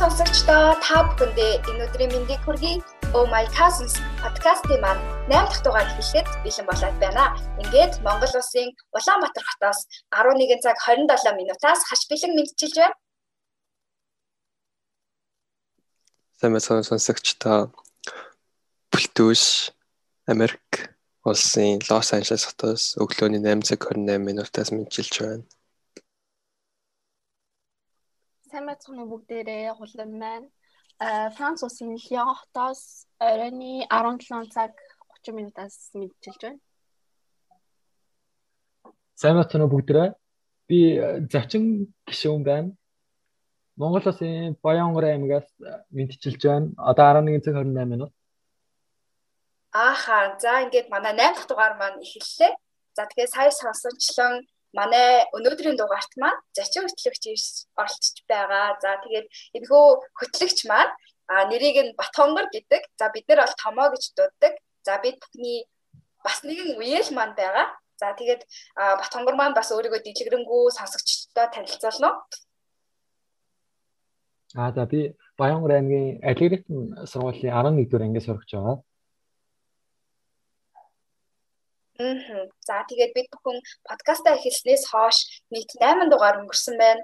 сонсогчдоо та бүхэндээ энэ өдрийн мэндийг хүргэе. Oh my cousins подкастын маань 8 дахь дугаар хэлэхэд бэлэн болоод байна. Ингээд Монгол улсын Улаанбаатар хотоос 11 цаг 27 минутаас хаш бэлэн мэдчилж байна. Сайн мэцэн сонсогчдоо Бүлтүүш Америк улсын Лос Анжелес хотоос өглөөний 8 цаг 28 минутаас мэдчилж байна. Сайн байцгаана уу бүгдээрээ хулан маань. Аа Франц улсын Лион хотоос оройны 17 цаг 30 минутаас мэдчилж байна. Сайн байцгаана уу бүгдээрээ. Би зочин гишүүн байна. Монгол улсын Баянгор аймагаас мэдчилж байна. Одоо 11 цаг 28 минут. Ааха. За ингээд манай 8 дахь дугаар маань эхэллээ. За тэгэхээр сая сонсончлон манай өнөөдрийн дугаарт маань зочин хөтлөгч оролцож байгаа. За тэгээд энэхүү хөтлөгч маань а нэрийг нь Батхонгор гэдэг. За бид нар бол томоо гэж дууддаг. За бид бүхний бас нэгэн үеэл маань байгаа. За тэгээд Батхонгор маань бас өөрийгөө дэлгэрэнгүй сонсогчдод танилцуулна. Аа за би Баянгор аймгийн Алигритм сургуулийн 11 дугаар ангиас сурагч байгаа. Аа. За тэгээд бид бүхэн подкастаа эхэлснээс хойш нийт 8 дугаар өнгөрсөн байна.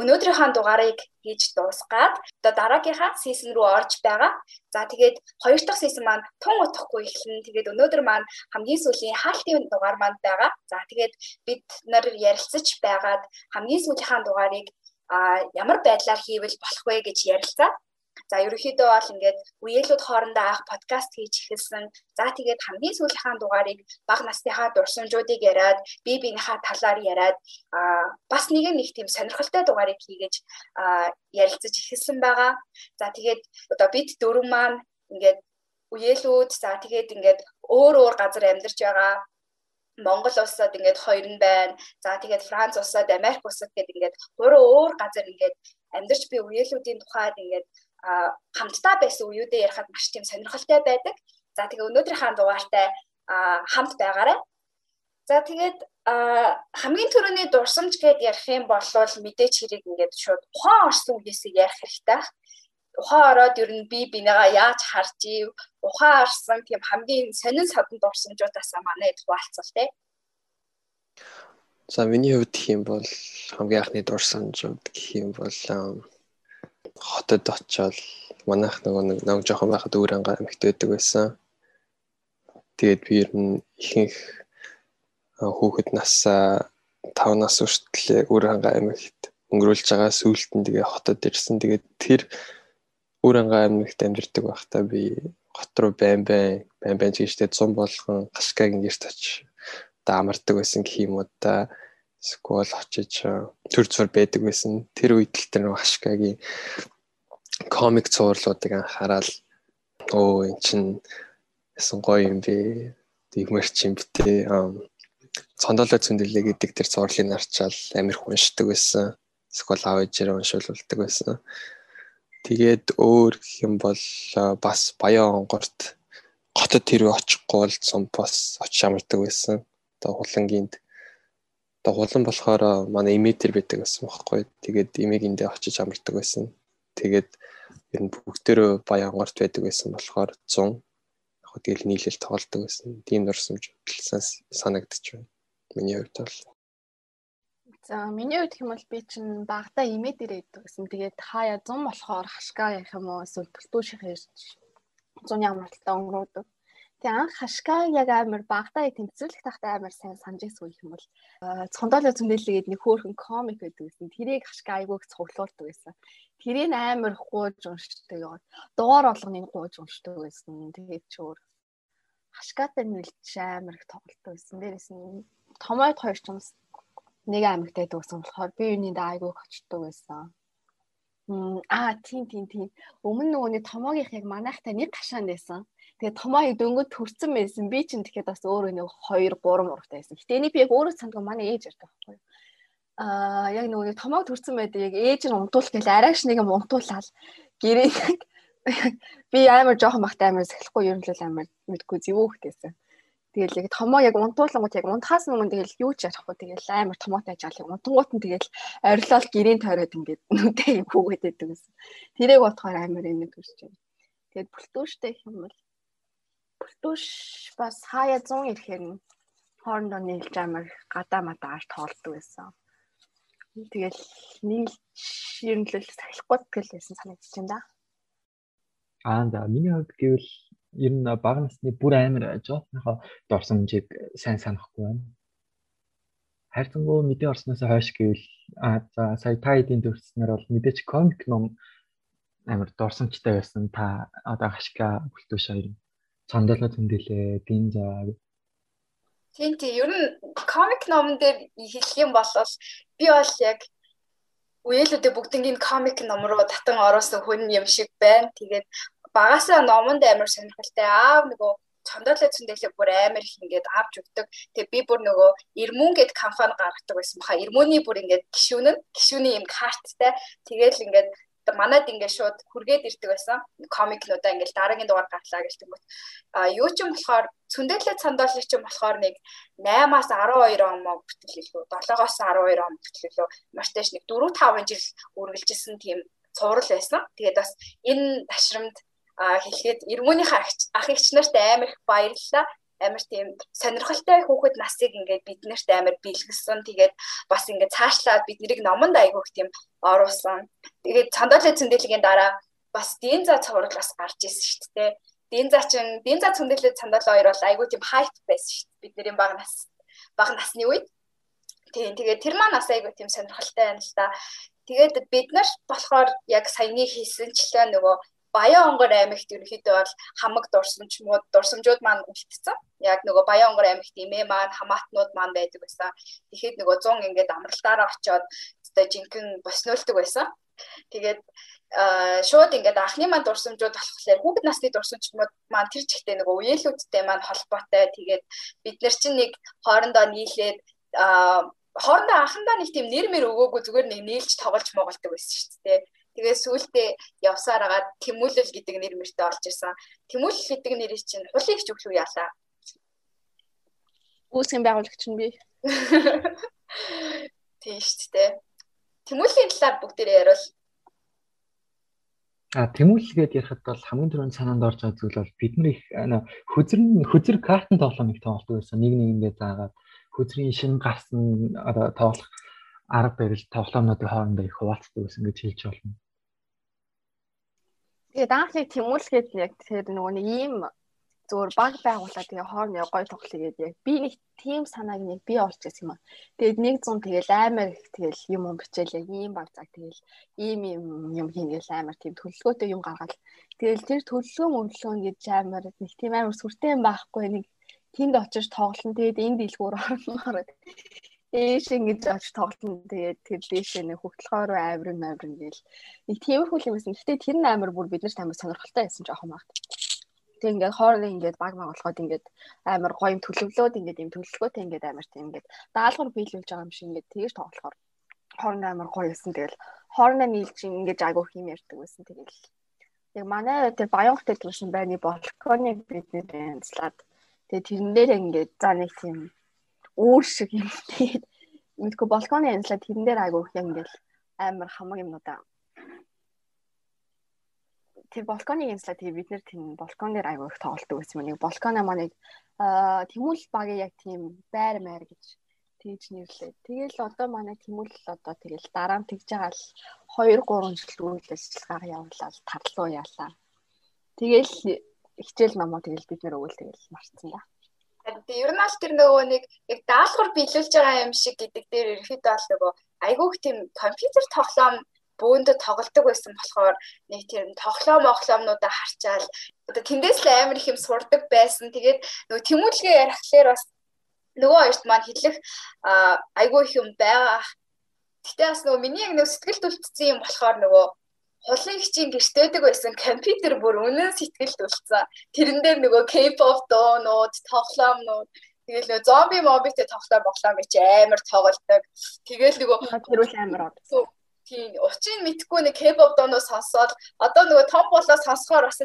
Өнөөдрийнхөө дугаарыг хийж дуусгаад одоо дараагийнхаа сизон руу орж байгаа. За тэгээд хоёр дахь сизон маань тун утахгүй эхэлнэ. Тэгээд өнөөдөр маань хамгийн сүүлийн хаалтын дугаар маань байгаа. За тэгээд бид нар ярилцаж байгаад хамгийн сүүлийнхаа дугаарыг а ямар байдлаар хийвэл болох вэ гэж ярилцаа. За ерөнхийдөө бол ингээд үеэлүүд хоорондоо авах подкаст хийж эхэлсэн. За тэгээд хамгийн сүүлийнхаа дугаарыг баг насныхаа дурсамжуудыг яриад, бие биенийхээ талаар яриад аа бас нэг нэг тийм сонирхолтой дугаарыг хийгээж аа ярилцаж эхэлсэн байгаа. За тэгээд одоо бид дөрвөн маань ингээд үеэлүүд за тэгээд ингээд өөр өөр газар амьдарч байгаа Монгол улсад ингээд хоёр нь байна. За тэгээд Франц улсад, Америк улсад гэдэг ингээд гурван өөр газар ингээд амьдарч би үеэлүүдийн тухайд ингээд хамтдаа байсан үеүдээ ярихад маш тийм сонирхолтой байдаг. За тэгээ өнөөдрийнхээ дугаартай хамт байгаарай. За тэгээд хамгийн түрүүний дурсамж гэд ярих юм бол мэдээч хэрэг ингээд шууд ухаан орсон үеэсээ ярих хэрэгтэй. Ухаан ороод ер нь би бинийгаа яаж харж ив, ухаан орсон тийм хамгийн сонин содон дурсамжуудаасаа манай хуваалцвал те. За миний хувьд гэх юм бол хамгийн анхны дурсамжууд гэх юм бол хотод очиод манайх нөгөө нэг нэг жоохон байхад өөр ангаа байдаг байсан. Тэгээд би ер нь ихэнх хүүхэд насаа 5 нас хүртэл өөр ангаа амьд өнгөрүүлж байгаа сүүлд нь тэгээ хотод ирсэн. Тэгээд тэр өөр ангаа амьд амьдэрдэг байхдаа би хот руу байн байн байн байн гэжтэй 100 болгон гашгагийн гэрт очиж даамардаг байсан гэх юм уу та сквал очиж төр зур байдаг байсан. Тэр үед л тэр хашгагийн комик цувралуудыг анхаарал оо эн чин ясан гоё юм бэ. Тэгмэрч юм битээ. Цондолоо цүндэрлээ гэдэг тэр цувралыг нарчаал амир хүншдэг байсан. Сквал аав ээжээр уншуулдаг байсан. Тэгээд өөр гэх юм бол бас баян онгорт хотод тэр очихгүй бол цомпос очиж амардаг байсан. Одоо хулангийнд Одоо хулан болохоор манай имитер байдаг гэсэн бохоггүй. Тэгээд имигэндээ очиж амардаг байсан. Тэгээд ер нь бүгдээрөө баян онгорт байдаг байсан болохоор 100 яг хөө тэгэл нийлэл тоглолдог байсан. Тийм дурсамж хөдөлсөн санагдчих байна. Миний хувьд бол. За миний хувьд хэм бол би чинь багада имитер байдаг гэсэн. Тэгээд хаяа 100 болохоор хашгаа ярих юм уу эсвэл төлтөөших ярьж 100 амралтаа өнгөрөөдөг. Тэгээ анх хашгаа яг амар багтаа тэмцүүлэх тахтай амар сайн санаж ирсэн юм бол цондоолоо зөндөлгээд нэг хөөрхөн комик байдаг гэсэн. Тэрийг хашгаа айгууг цуглуулдаг байсан. Тэрийг амар гууж уншдаг яваад дугаар болгоныг гууж уншдаг байсан. Тэгээд чөөр хашгаатай нэлж амар их тоглолттой байсан. Дээрээс нь томойд хоёр ч юмс нэг аймагтай дүүсэн болохоор би юунд айгууг очдог байсан. Аа тийм тийм тийм. Өмнө нөгөөний томоогийнх яг манайхтай нэг гашаанд байсан. Тэгээ томоо дөнгөд төрцөн байсан. Би чинь тэгэхэд бас өөрөө нэг 2 3 мурагтай байсан. Гэтэ энийг би яг өөрөө сандгаа манай ээж ярьдаг байхгүй юу. Аа яг нөгөө томоо төрцөн байдаг. Яг ээж нь унтуул гэл арайш нэг юм унтуулаад гэрээ би амар жоохон бахтай амар сахилахгүй ер нь л амар мэдгүй зэвүү хтэйсэн. Тэгэл яг томоо яг унтуулангууд яг унтахаас өмнө тэгэл юу ч ярахгүй тэгэл амар томоотой ажаал яг унтангууд нь тэгэл орилол гэрийн тойроод ингээд нүдээ хүүгээд байдаг гэсэн. Тэрийг бодохоор амар энэ төрж байна. Тэгээд бүлтүүштэй юм бол бүлтүүш бас хаяа 100 ирэхээр нь хоорондоо нийлж амар гадаа мадаар тоолдог байсан. Тэгэл нийлж ерөнхийдөө сахилахгүй тэгэл байсан санагдаж байна да. Аа за миний хувьд гэвэл ер нь бага насны бүр амар жоохныхоо дорсомжийг сайн санахгүй байна. Хайрцангуй мэдээ орсноос хойш гэвэл аа за сая та эдийн төрснөр бол мэдээч комик ном амар дорсомжтой байсан. Та одоо хашка бүлтүүш хоёр цандалаа зөндөлөө, дин заа. Тийм тийм ер нь комик номон дээр хэлэх юм бол би бол яг үеэлүүдээ бүгднийг комик ном руу татан оруулсан хүн юм шиг байна. Тэгээд багасаа номонд амар сонирхолтой аав нөгөө чамдаалаа цэндэлээ бүр амар их ингээд авч өгдөг. Тэгээ би бүр нөгөө Ирмүн гэд компани гаргадаг байсан баха. Ирмүний бүр ингээд гişүүн нь гişүүний юм карттай. Тэгээл ингээд манад ингээд шууд хүргээд ирдэг байсан. Комикнуудаа ингээд дараагийн дугаар гарлаа гэж тэнгүүт. А юу ч юм болохоор цүндэлээ цандуулах ч юм болохоор нэг 8-аас 12 он мó бүтлэлөө 7-оос 12 он бүтлэлөө марташ нэг 4 5 жил үргэлжилсэн тийм цуврал байсан. Тэгээд бас энэ ташрамд хэлэхэд эргүүнийхээ ах эгч нарт амар их баярлалаа амар тийм сонирхолтой хүүхэд насыг ингээд бид нарт амар бэлгэлсэн. Тэгээд бас ингээд цаашлаад бид нэрийг номонд айгүйх тийм оруулсан. Тэгээд цандалын цэндэлгийн дараа бас динза цуврал бас гарч ирсэн шүү дээ. Динза чин динза цэндэлээ цандал хоёр бол айгүй тийм хайп байсан шүү дээ. Бидний баг нас баг насны үед. Тийм тэгээд тэр маань бас айгүй тийм сонирхолтой байна л да. Тэгээд бид нар болохоор яг саяны хийсэнчлээ нөгөө Баян онгор аймагт ерөнхийдөө бол хамаг дурсамжмууд дурсамжууд маань үлдсэн. Яг нөгөө Баян онгор аймагт имээ маань хамаатнууд маань байдаг байсан. Тэгэхэд нөгөө 100 ингээд амралтаараа очиод өстой жинхэнэ боснуулдаг байсан. Тэгээд шууд ингээд анхны маань дурсамжууд болохоор хүүхэд насны дурсамжууд маань тэр чигтээ нөгөө үеэлүүдтэй маань холбоотой. Тэгээд бид нар чинь нэг хоорондоо нийлээд хоорондоо анхандаа нэг тийм нэр мэр өгөөгүй зүгээр нэг нийлж тоглож моголдог байсан шүү дээ. Тэгээ сүултээ явсаар агаад Тэмүүлэл гэдэг нэр мөртөө олж ирсэн. Тэмүүлэл гэдэг нэрийг чинь хулигч өглөө яалаа. Үүсгэн байгуулагч нь би. Тийм шүү дээ. Тэмүүллийн талаар бүгдээрээ яриул. А тэмүүлэл гэдээ ярихад бол хамгийн түрүүнд санаанд орж байгаа зүйл бол бидний хөзөр хөзөр картын тоглоом их тоглолт байсан. Нэг нэгэндээ заагаад хөзрийн шин гарсан одоо тоглох арга барил тоглоомнуудын хоорондоо их хуваалцдаг байсан гэж хэлж болно. Тэгээд анхны тэмүүлгээд яг тэр нөгөө нэг ийм зөвөр баг байгуулаад тэгээ хоорны гой тоглоё гэдэг яг би нэг тийм санааг нэг би олж ирсэн юм аа. Тэгээд 100 тэгэл амар их тэгэл юм юм бичээл яг ийм баг цаг тэгэл ийм юм юм хийгээл амар тийм төлөвлөгөөтэй юм гаргаад тэгэл тэр төлөвлөгөө мөнгөлөө гэж амар нэг тийм амар сүртэй юм байхгүй нэг тэнд очиж тоглоно. Тэгээд энэ дэлгүүр орноор Ээш ингэж авч тоглолтон тэгээд тэр дээшээ нэг хөтлөхөөр авир авир гээл нэг тиймэрхүү юм байсан. Гэтэ тэр нь амар бүр биднэрт амар сонирхолтой байсан жоохон багт. Тэг ингээд хоорондоо ингээд баг баг болоход ингээд амар гоё юм төлөвлөөд ингээд юм төлөвлөгөөтэй ингээд амар тийм ингээд даалгавар биелүүлж байгаа юм шиг ингээд тэгэж тоглохоор хоорондоо амар гоё байсан. Тэгэл хоорондоо нийлж ингээд агуу юм ярьдаг байсан. Тэгэл яг манай тэр Баянгот телевизэн байрны балконыг бид нэр янзлаад тэгээ тэрэн дээр ингээд за нэг тийм үүр шиг юм. Тэгээд мэдгүй балконы янзлаад тэрэн дээр айгу их ингээл амар хамаг юмнуудаа тэр балконы янзлаад тэгээ бид нэр тийм балкон дээр айгу их тоглолтдог байсан юм. Нэг балконо маныг тэмүүл багийн яг тийм байр маяр гэж тэгж нэрлээ. Тэгэл одоо манай тэмүүл одоо тэгэл дараа нь тэгж байгаа л 2 3 жил үйл ажиллагаа явуулаад тарлуу яалаа. Тэгэл хичээл номоо тэгэл бид нэр өгөөл тэгэл марцсан да. Тэгээ ер нь аль тэр нөгөө нэг яг даалгавар биелүүлж байгаа юм шиг гэдэг дээр ерөөхдөө бол нөгөө айгүйх тийм компьютер тоглоом бөөндө тоглолдог байсан болохоор нэг тийм тоглоом оглоомнуудаа харчаал одоо тэндээс л амар их юм сурдаг байсан. Тэгээд нөгөө тэмүүлгээ ярихлаэр бас нөгөө хоёрт маань хэлэх айгүй их юм байгаа. Гэтэ бас нөгөө миний яг нөгөө сэтгэл түлтцсэн юм болохоор нөгөө хулын хичийн гэртээдэг байсан компьютер бүр үнэн сэтгэлд үлдсэн. Тэрэн дээр нөгөө K-pop дуунууд, тоглоомнууд Тэгэл нөгөө зомби мобитэй тоглоом боглоо гэж амар тоглолдог. Тэгэл нөгөө тэрүүл амар од. Тийм учрыг мэдхгүй нэг K-pop дуунууд сонсоод одоо нөгөө том болоо сонсохоор бас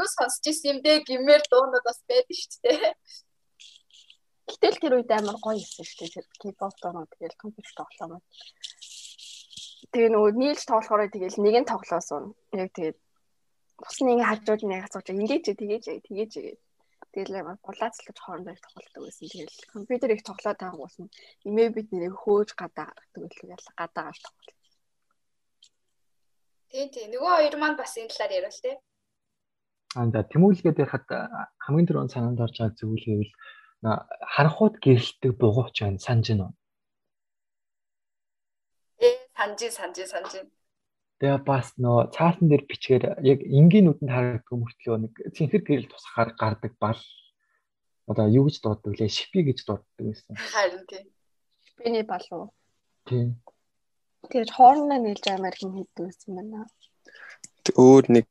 юу сонсч ирсэн юм бэ гэмээр дуунууд бас байдаг шүү дээ. Гэтэл тэр үед амар гоё байсан шүү дээ. Тэр keyboard доо тэгэл компьютер тоглоом. Тэгээ нөгөө нийлж тоглохоор тэгэл нэг нь тоглосон. Яг тэгээд бус нэг хажууд нэг асууж ингэж тэгэж тэгэж тэгээд тэгэл амар булаацлаж хоорондоо тоглолдог байсан. Тэгэл компьютер их тоглоод нь имээ бид нэрээ хөөж гадаа гаргадаг л яла гадаа гарч тоглол. Тийм тийм нөгөө хоёр маань бас энэ талаар ярил тээ. Анда тэмүүлгээд яхад хамгийн түрүүнд санаанд орж байгаа зүйл гэвэл харанхууд гэрэлтэг бугууч байна санаж байна санаж санаж санаж. Тэгээ бас нөө цаасан дээр бичгээр яг энгийн нүдэнд харагддаг мөртлөө нэг цэнхэр гэрэл тусахаар гардаг бал одоо юу гэж дууддаг лээ шипи гэж дууддаг байсан. Харин тийм. Шипиний бал уу? Тийм. Тэгээд хоорондоо нийлж амар хин хийдэг байсан байна. Өөр нэг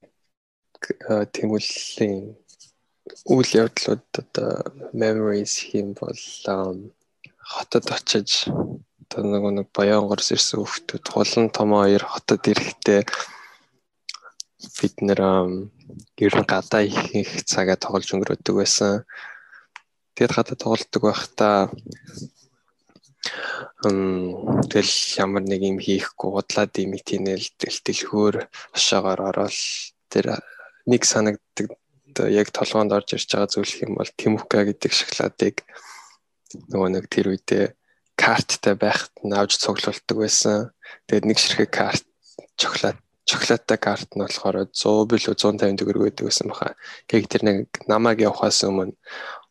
тэмүүллийн үйл явдлууд одоо memories хийм бол хотод очиж одоо нөгөө нэг Баянгорс ирсэн хүүхдүүд хулан томоо хоёр хотод ирэхдээ бид нэр гэр гадаа их цагаа тоглож өнгөрөөдөг байсан. Тэгэд гадаа тоглолдог байхдаа тэгэл ямар нэг юм хийхгүй удлаад юм тийнэл дэлтэлхөөр хошоогоор ороод тэр нэг санагддаг яг толгоонд орж ирж байгаа зүйл юм бол Тимука гэдэг шоколадыг нөгөө нэг тэр үедээ карттай байхад нь авч цуглуулдаг байсан. Тэгээд нэг ширхэг карт шоколад шоколадтай карт нь болохоор 100 билүү 150 төгрөг байдаг байсан баха. Яг тэр нэг намайг явахаас өмнө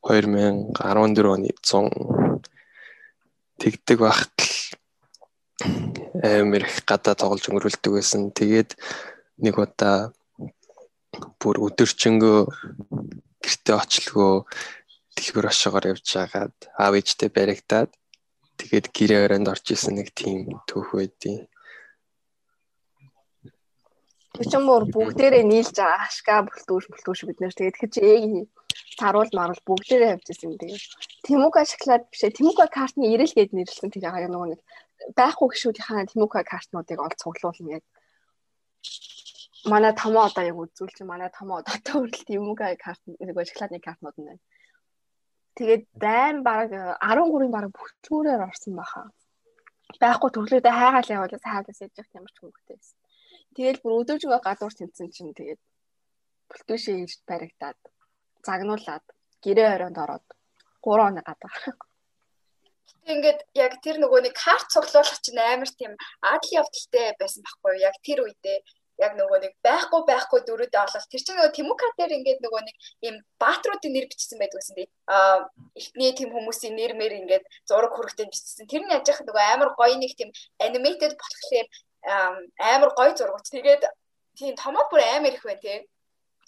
2014 оны 100 тэгдэг багт амир их гадаа тоглож өнгөрүүлдэг байсан. Тэгээд нэг удаа бүр өдөржингөө гэртээ очлогоо дэлгүүр хашаагаар явж байгаад аав ээжтэй баригдаад тэгээд гэрээ өрөөнд орж исэн нэг тийм түүх байдیں۔ Өчмөр бүгдээрээ нийлж байгаа ашгаа бүлтүүш бүлтүүш бид нэр тэгээд тэгэж ийг таруул марвал бүгдээрээ явж исэн тэгээд Тимука шоколад бишээ Тимука картны ирэл гээд нэрлсэн тэр яг нөгөө нэг байхгүй гişүүдийнхаа Тимука картнуудыг олж цуглуулна яг манай томоо одоо яг үзүүлж манай томоо одоо төрөл Тимука карт нөгөө шоколадны картнууд нь байна. Тэгээд байн баг 13-ын баг бүхчүүрээр орсон баха. Байхгүй төрлөөдөө хайгаал явуулаад хайгаас яж явах ямар ч хөнгөтэй байсан. Тэгэл бүр өдөржгөө гадуур тэмцэн чинь тэгээд бүлтүүшээ ирж баригдаад загнуулаад гэрээ оройнд ороод 3 хоног гадаа. Ингээд яг тэр нөгөө нэг карт цуглуулах чинь амар тийм адал явдалтай байсан байхгүй юу? Яг тэр үедээ яг нөгөө нэг байхгүй байхгүй дөрүүдээ олол тэр чинь нөгөө Тимука дээр ингээд нөгөө нэг ийм баатруудын нэр бичсэн байдаг гэсэн тийм аа эхний тийм хүмүүсийн нэр мэр ингээд зураг хүрэгтэй бичсэн. Тэр нь яж яхад нөгөө амар гоё нэг тийм аниматэд болохоор амар гоё зургууд тэгээд тийм томоод бүр амар их байна тийм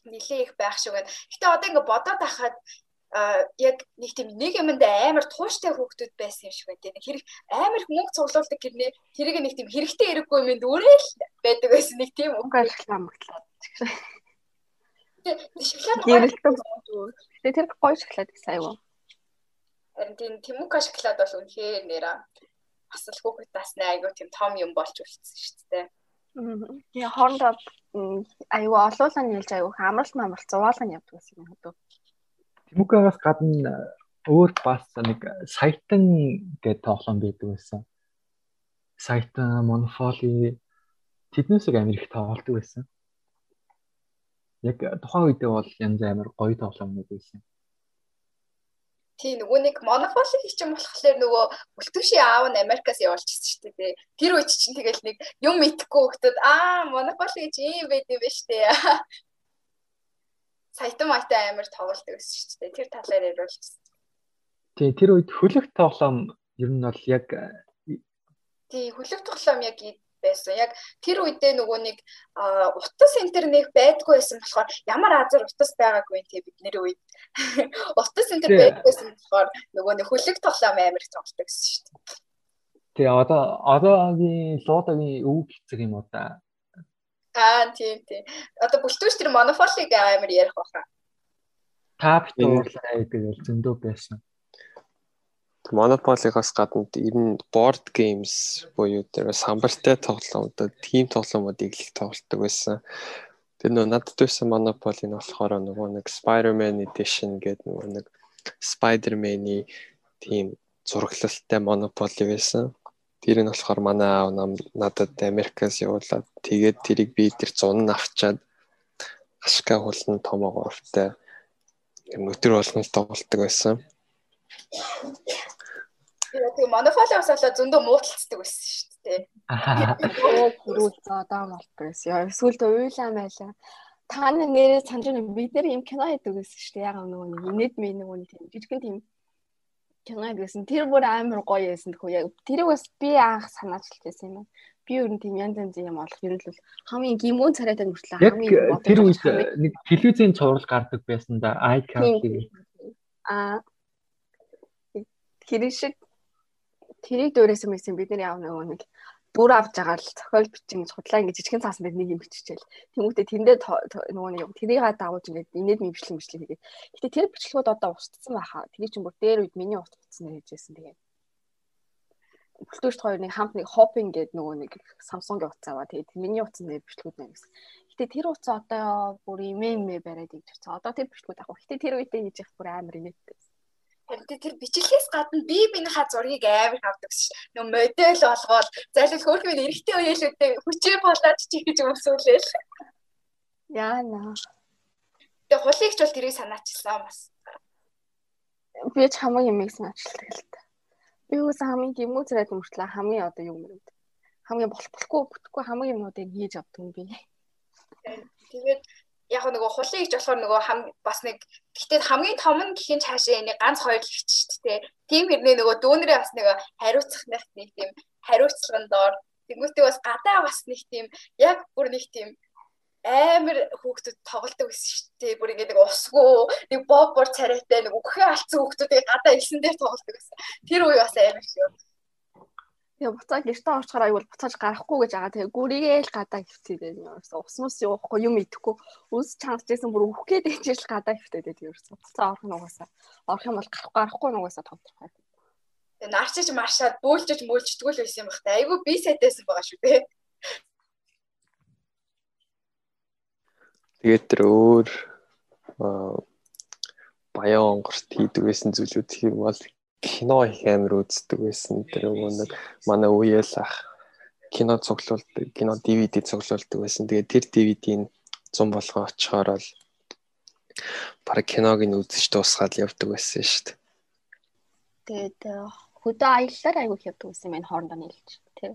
нилээ их байх шиг байна. Гэтэ одоо ингээд бодоод ахад яг нэг тийм нэг юмд амар тууштай хүүхдүүд байсан юм шиг байна. Нэг хэрэг амар мөнгө цуглуулдаг гэрнээ тэрийг нэг тийм хэрэгтэй хэрэггүй юмд өөрөө л байдаг байсан нэг тийм үг ашиглаа мөглөө. Шоколад Тэгээ тэр гоё шоколад гэсэн аюу. Харин тийм Тимука шоколад бол үнэхээр нэрэ бас л хүүхэд тасны айгуу тийм том юм болж үлдсэн шүү дээ. Тэгээ хоорондоо аюу олуулаа нийлж аюу хамрал мамрал зуваалга нь явдаг гэсэн юм хөдөө. Тимукагаас гадна өөр бас нэг сайтан гэдэг тоглоом байдаг байсан. Сайтан, Monopoly тэднээсээ амир их тоглолдог байсан. Яг тухайн үедээ бол янз амир гоё тоглоомнууд байсан. Тий нөгөө нэг Monopoly хийч юм болохоор нөгөө бүлтгшийн аав нь Америкаас явуулж ирсэн шүү дээ. Тэр үед чинь тэгэл нэг юм итгэхгүй хөлтөд аа Monopoly гэж юм байд юм ба штэ. Саятан майтай амар тоглолт гэсэн шүү дээ. Тэр талаар яриулж. Тий, тэр үед хөлөг тоглоом ер нь бол яг тий хөлөг тоглоом яг байсан. Яг тэр үедээ нөгөө нэг утас интернет байдгүй байсан болохоор ямар азар утас байгаагүй тий бидний үед. Утас интернет байдгүйсэн болохоор нөгөө нэг хөлөг тоглоом амар тоглолт гэсэн шүү дээ. Тэгээ одоо одоогийн луудагийн өвөг хэцэг юм уу та Аа тийм тийм. Одоо бүлтүүш тэр монофолиг амар ярих баха. Тап дуурлаа гэдэг бол зөндөө байсан. Monopoly-гоос гадна ер нь board games буюу тэр самбартай тоглоомдод team тоглоомуудыг их тоглолдог байсан. Тэр нөө надад байсан Monopoly нь болохоор нөгөө нэг Spider-Man Edition гэдэг нөгөө нэг Spider-Man-ы тийм зураглалтай монополи байсан. Тэр нь болохоор манай аав нам надад Америкаас явуулаад тэгээд тэрийг би тэр зун нь авчаад ашгаа хулн томоо гуравтай өтөр болгон тоглолдог байсан. Тэгээ монополиос болоо зөндөө муудалцдаг байсан шүү дээ. Оо гүрүүл зодоо молтгоос. Яа эсвэл уйлаа майлаа. Та нар нэрээ санаж байна бид нэр юм кино хийдэг гэсэн шүү дээ. Яг нөгөө нэг инээд ми нөгөө нэг тийм жижигхэн тийм кино хийдэгсэн. Тэр бүр амар гоё байсан тхүү. Яг тэрийг бас би анх санаачлж байсан юм. Би ер нь тийм янз янзын юм олох нь л хамгийн гимүүн царайтай мөртлөө хамгийн тэр үед нэг телевизийн цуврал гардаг байсан да. iCard гэдэг. Аа хэрэг шиг тэрийг дуурайсан байсан бид нар яав нөгөө нэг бүр авч байгаа л зохиол бичин судлаа ингэ жижигэн цаасан дээр нэг юм биччихэл. Тэмүүтэ тэндээ нөгөө нэг тэрийг дагуулж ингээд инээд мэмжлэг мэмжлэг хийгээд. Гэтэ тэр бичлэгүүд одоо устдсан байхаа. Тэр чинь бүр дээр үед миний ут утсан нэржсэн тэгээд. Бүлтүүрт хоёр нэг хамт нэг хопинг гэдэг нөгөө нэг Samsung-ийн утас аваа. Тэгээд миний утсан нэр бичлэгүүд нэ гэсэн. Гэтэ тэр утас одоо бүр имэ имэ бариад байгаа. Одоо тэр бичлэгүүд авах. Гэтэ тэр үедээ хийж явах бүр амар инээдтэй. Харин тэр бичлэгээс гадна би бинийхээ зургийг амар авдаг ш. Нөө модель болгоод зайлшгүй хөөх минь эрэгтэй үеэлүүдээ хүчээ болоод чи гэж өмсүүлээл. Яана. Тэгээ хулигч бол тэрийг санаачилсан бас. Би ч хамгийн юмыг санаачилдаг л та. Би үс хамгийн гимүү зэрэг мөртлөө хамгийн одоо юм юм. Хамгийн болохгүй бүтэхгүй хамгийн юмнуудыг хийж авдаг би. Тэгээд яг нөгөө хулын гэж болохоор нөгөө бас нэг гэхдээ хамгийн том нь гэхин цаашаа энийг ганц хоёр л гэж шүү дээ. Тийм хэрнээ нөгөө дүүнэрээ бас нөгөө хариуцах нэг тийм хариуцлагын доор тэнгуүтээ бас гадаа бас нэг тийм яг бүр нэг тийм амар хүүхдүүд тоглолдог байсан шүү дээ. Бүр ингэ нэг усгүй, нэг боб бор царайтай нэг өгөхөө алдсан хүүхдүүдийг гадаа илсэн дээр тоглолдог байсан. Тэр үе бас амар шүү. Тэгээ буцаа гэртээ орчхоор аюул буцааж гарахгүй гэж байгаа. Тэгээ гүрийгээ л гадаа хөвтөөд ерөөсө ус мус явахгүй юм идэхгүй. Үс чангажсэн бүр үхгээд ичээл гадаа хөвтөөд ерөөсө буцаа орох нь угаасаа. Орох юм бол гарахгүй гарахгүй нь угаасаа тодорхой. Тэгээ нарчиж маршаад бөөлжж мөөлждөг л байсан юм байна. Айгүй би сайдайсан байгаа шүү дээ. Тэгээд тэр өөр баян онгорт хийдэг байсан зүйлүүд хийх бол кино их амар үздэг байсан. Тэр нэг манай үеэл ах кино цуглуулдаг, кино DVD цуглуулдаг байсан. Тэгээ тэр DVD-ийн 100 болгоо очихоор л баг киног нь үзэж дуусгаад явдаг байсан шүү дээ. Тэгээд э, хөдөө аяллаар аягүй явдаг байсан юм хоорондоо нийлж тий.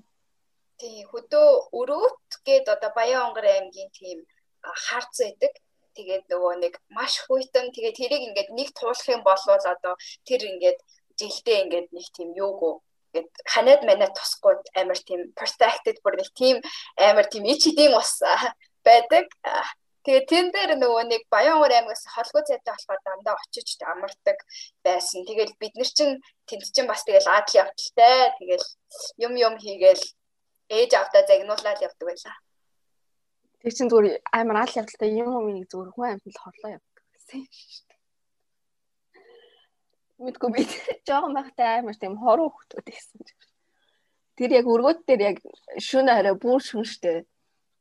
Тий хөдөө өрөөт гээд одоо Баян онгор аймгийн тийм харц байдаг. Тэгээд нөгөө нэг маш хүйтэн тэгээд тэрийг ингээд нэг туулах юм бол одоо тэр ингээд жилдээ ингээд нэг тийм юуг гэд ханаад манад тусахгүй амар тийм protected бүр нэг тийм амар тийм ич хэдийн ус байдаг. Тэгээ тэн дээр нөгөө нэг Баянгор аймагаас холгоо цайтай болохоор дандаа очиж амардаг байсан. Тэгэл бид нар чинь тэнд чинь бас тэгэл адал явдалтай. Тэгэл юм юм хийгээл ээж автаа загнуулаад явдаг байлаа. Тэр чинь зүгээр амар адал явдалтай юм юм нэг зүгээр хүн амьтанд хорлоо явдаг гэсэн мэдгүй би жоохон байхтай амар тийм хоруу хөлтүүд гэсэн. Тэр яг өргөд дээр яг шөнө орой бүр шүнштэй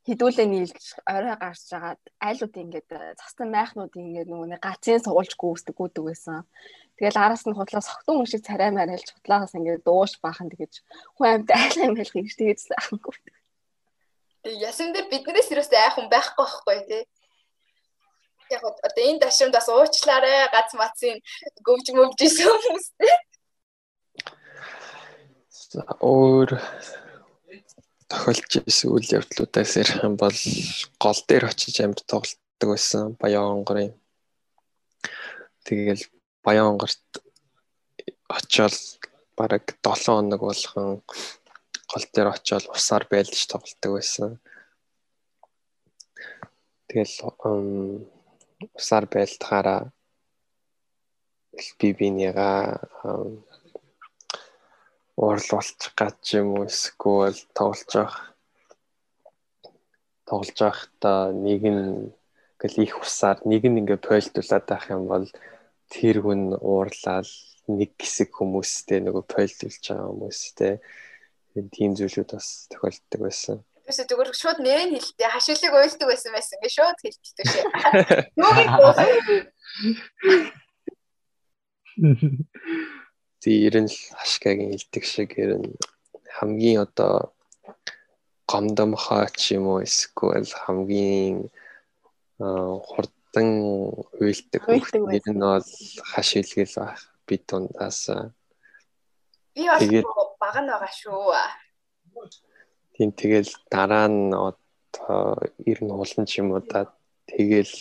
хідүүлээ нийлж орой гарч жагаад айлууд ингээд цастан майхнууд ингээд нөгөө нэг гацын суулж гүйсдэг гүдэг байсан. Тэгэл араас нь хутлаа согтун хүн шиг царай марайлж хутлаагаас ингээд дууш баахан тэгэж хүн амьд айлаа юм хэлэх гэж тэгэж сайхангүй. Ясам дээр биднээс юусаа айхан байхгүй байхгүй тий яг одоо энэ ташрамд бас уучлаарай гац мацын гөвж мөвжсэн хүмүүстэй. өөр тохиолж ирсэн үйл явдлуудаас ярих юм бол гол дээр очиж амьд тоглолтдог байсан Баян онгорын. Тэгэл Баян онгорт очиод бараг 7 хоног болгон гол дээр очиод усаар байлж тоглолтдог байсан. Тэгэл усаар байлтахаараа би бинийгаа уурлуулчих гад юм уу эсвэл тоглож явах тоглож явахдаа нэг нь ингээл их усаар нэг нь ингээ пойлдуулаад байх юм бол тэр хүн уурлаад нэг хэсэг хүмүүстэй нөгөө пойлдуулж байгаа хүмүүстэй тийм зүйлүүд бас тохиолддог байсан. Юусе зүгээр шууд нэр нь хэлдэг. Хашилыг уйлдаг байсан байсан. Ингээ шууд хэлдэг шээ. Юуг тий ер нь л хашгагийн илдэг шиг ер нь хамгийн одоо гомдомхоо ч юм уу эсвэл хамгийн хурдан уйлдаг нэр нь бол хаш илгэл байх би дундаас би бас баг нь байгаа шүү. Тийм тэгэл дараа нь одоо ер нь улан ч юм уу да тэгэл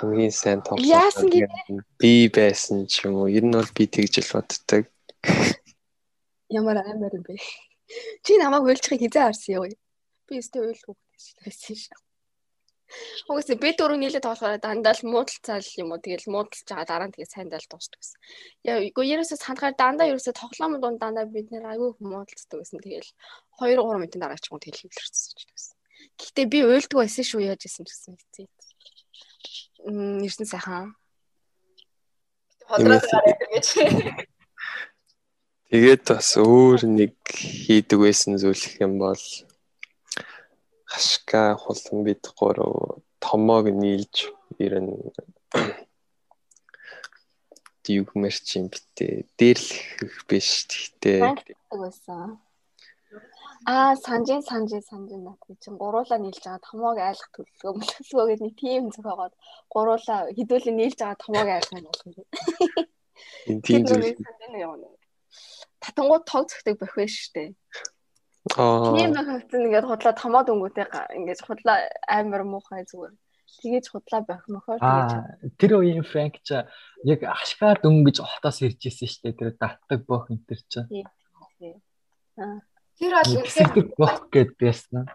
хамгийн сайн тоглосон би байсан ч юм уу ер нь бол би тэгж л боддог. Ямар амар юм бэ? Чи намайг уйлчихыг хизээ харсан юу? Би өстө уйлах хөвгтэй байсан шээ. Угсаа би дөрөв нийлээ тоглохоор дандаа л муудалцаал юм уу тэгэл муудалж байгаа дараа нь тэгээ сайндаа л дуусдаг гэсэн. Яа үгүй ерөөсөө санахаар дандаа ерөөсөө тоглоом дунд дандаа бид нэр аягүй муудалцдаг гэсэн. Тэгэл 2 3 минутын дараа ч юм ч гэсэн. Гэхдээ би уйлдаг байсан шүү яаж исэн гэсэн хэвчээ. Мм ирсэн сайхан. Ходроод гараад гэж. Тэгээд бас өөр нэг хийдэг байсан зүйл гэх юм бол хашка хулан бид гурав томоог нийлж ирэн дүүгмэр чим битээ дээрлэх биш гэхдээ байсан. Аа санжин санжин санжин нат чинь гуруулаа нийлж байгаа томоог айлах төлөвлөгөө мөлөслөгөө гэдэг нэг тийм зохиогоод гуруулаа хідүүлээ нийлж байгаа томоог айлах юм. Энэ тийм зүйл. Татангууд тог зөхдөг вэ штэ. Аа. Тийм хавцсан ингээд худлаа томоод өнгөтэй ингээд худлаа амар муухай зүгээр. Тэгэж худлаа байх мөхөөр тэгэж. Тэр үеийн Франк ч яг ашгаар дөнгөж хотоос ирж исэн шүү дээ. Тэр датдаг бох энэ төр. Аа. Тэр бол үнэхээр бох гэд байсан.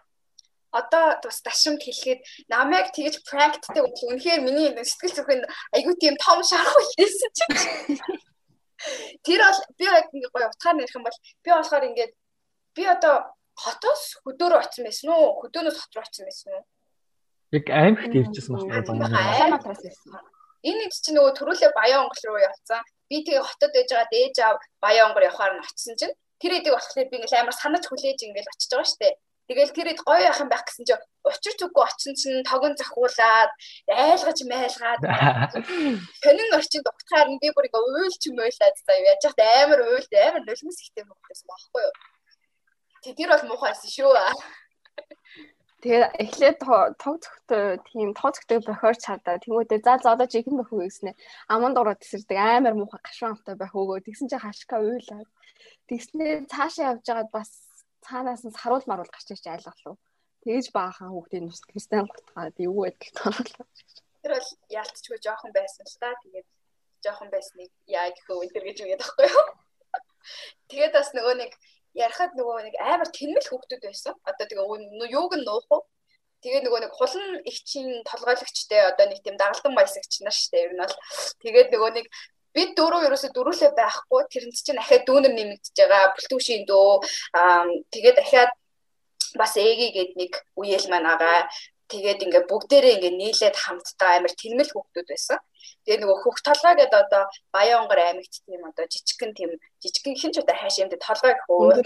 Одоо бас дашимд хэлэхэд намайг тэгэж практиктэй бол үнэхээр миний сэтгэл зүрхэнд айгүй тийм том шарах үлдээсэн чинь. Тэр бол би яг ингээ гоё утгаар нэрх юм бол би болохоор ингээд би одоо хотоос хөдөөрөө очсон байсан уу? Хөдөөнөөс хот руу очсон байсан уу? Яг аймагт ирчихсэн байна. Улаанбаатараас ирсэн. Энэ нэг чинь нөгөө төрүүлээ Баянгол руу явцсан. Би тэгээ хотод байж байгаа дээж аав Баянгол явахаар нь очсон чинь тэр эдэг болохоор би ингээл амар санаж хүлээж ингээл очиж байгаа штэ. Тэгэл тэр эд гоё яах юм байх гэсэн чинь учир зүггүй очин чинь тогон захиулаад айлгаж майлгаад сонин орчинд угтахаар нь би бүр ингээ уйлч юм уйлаад заа яаж яхад амар уйлд амар нулимс ихтэй мөхсөн байхгүй юу. Тэр бол муухайсэн шүү. Тэгээ эхлээд тог зөхтэй тийм тог зөхтэй бохиорч чадаа. Тэмүүдээ за за одоо жихэн бохоо гэснээр аманд ороод тесэрдэг амар муухай гашуун амтай байх өгөө. Тэгсэн чинь хашка уйлаад. Тэгснээр цаашаа явж байгаад бас цаанаас нь саруул маруул гарч ирж айлгалуу. Тэгэж баахан хүүхдийн нус кристиан гутгаад юу гэдэл тоолоо. Тэр бол яалтчгүй жоохон байсан л та. Тэгээд жоохон байсныг яа гэх вэ тэр гэж үгээд байхгүй юу? Тэгээд бас нөгөө нэг ярахад нөгөө нэг амар тэнмэл хүүхдүүд байсан. Одоо тэгээ юуг нь нуух уу? Тэгээ нөгөө нэг хулан ихчийн толгойлогчтой одоо нэг тийм дагалдан баясагч нар штэ ер нь бол тэгээд нөгөө нэг бид дөрөв ерөөсө дөрүлээ байхгүй тэрэнд чинь ахаа дүүнер нэмэгдэж байгаа бүлтүүшийн дөө тэгээд дахиад бас ээги гээд нэг үеэл маань агаа тэгээд ингээ бүгдээрээ ингээ нийлээд хамтдаа амар тэнмэл хүүхдүүд байсан. Тэгээ нөгөө хөх толгой гэдэг одоо Баянгор аймагт тийм одоо жижигхэн тийм жижигхэн хин ч удаа хайш юм дээ толгой гэх өөр.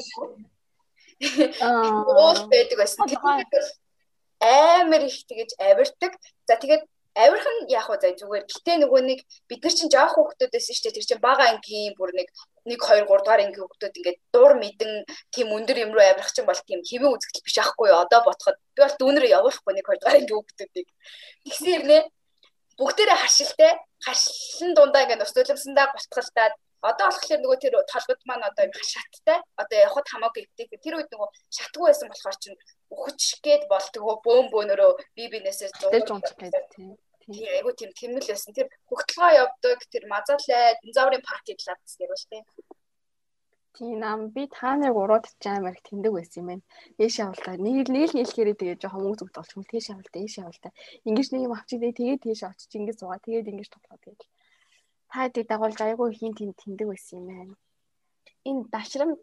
Аа. Уул байдаг байсан. Амар их тэгэж авирдаг. За тэгээд авирх нь яг уу зай зүгээр. Гэтэ нөгөө нэг бид нар чинь жоох хүүхдүүд байсан шүү дээ. Тэр чинь бага ангийн бүр нэг 1 2 3 дугаар ангийн хүүхдүүд ингээд дур мэдэн тийм өндөр юм руу авирах чинь бол тийм хэвэн үзэгдэл биш аахгүй юу. Одоо ботход би бол дүүнэрээ явуулахгүй 1 2 дугаар ангийн хүүхдүүдийг. Тэгсэн хэрнээ бүгдээрээ харшилтай харшлан дундаа ингээд ус төлөмсөндөө гутгалтаад одоо болохоор нөгөө тэр толгод маань одоо юм шаттай одоо явахд хамаагүй гэдэг тэр үед нөгөө шатгүй байсан болохоор чинь өгч гээд болтгоо бөөм бөөнөрөө би бинээсээ зурж унтах гэдэг тийм. Тийм. Айгу тийм тэмнэл байсан. Тэр хөгтлгоо явдаг тэр мазаалай динозаврын паркийг лавц гэр бол тийм нам би та нарыг урууд ч амар их тэмдэг байсан юм байна. Дээш явалтаа нэг нийл нийлхээрээ тэгээ жоохон мөнгө зүгт олчих. Тийш явалтаа, ийш явалтаа. Ингиж нэг юм авчих тэгээ тэгээд тийш очиж ингэж суугаа. Тэгээд ингэж тоглоо тэгээд. Та хэдийг дагуулж айгүй хин тийм тэмдэг байсан юм байна. Энэ дашрамд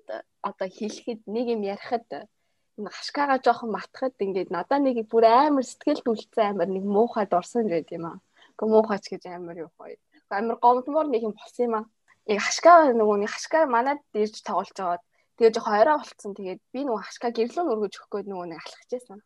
одоо хэлэхэд нэг юм ярихад энэ хашкаага жоохон матхад ингээд надаа нэг бүр амар сэтгэл дүлцэн амар нэг муухай дурсан гэдэг юм аа. Гэхдээ муухайч гэж амар юу гоё. Амар гомдмор нэг юм болсон юм аа яг хашка нөгөө нэг хашка манад ирж тоглож жагаад тэгээ жоохон орой болцсон. Тэгээд би нөгөө хашка гэрлөө өргөж өгөх гээд нөгөө нэг алхаж байсан.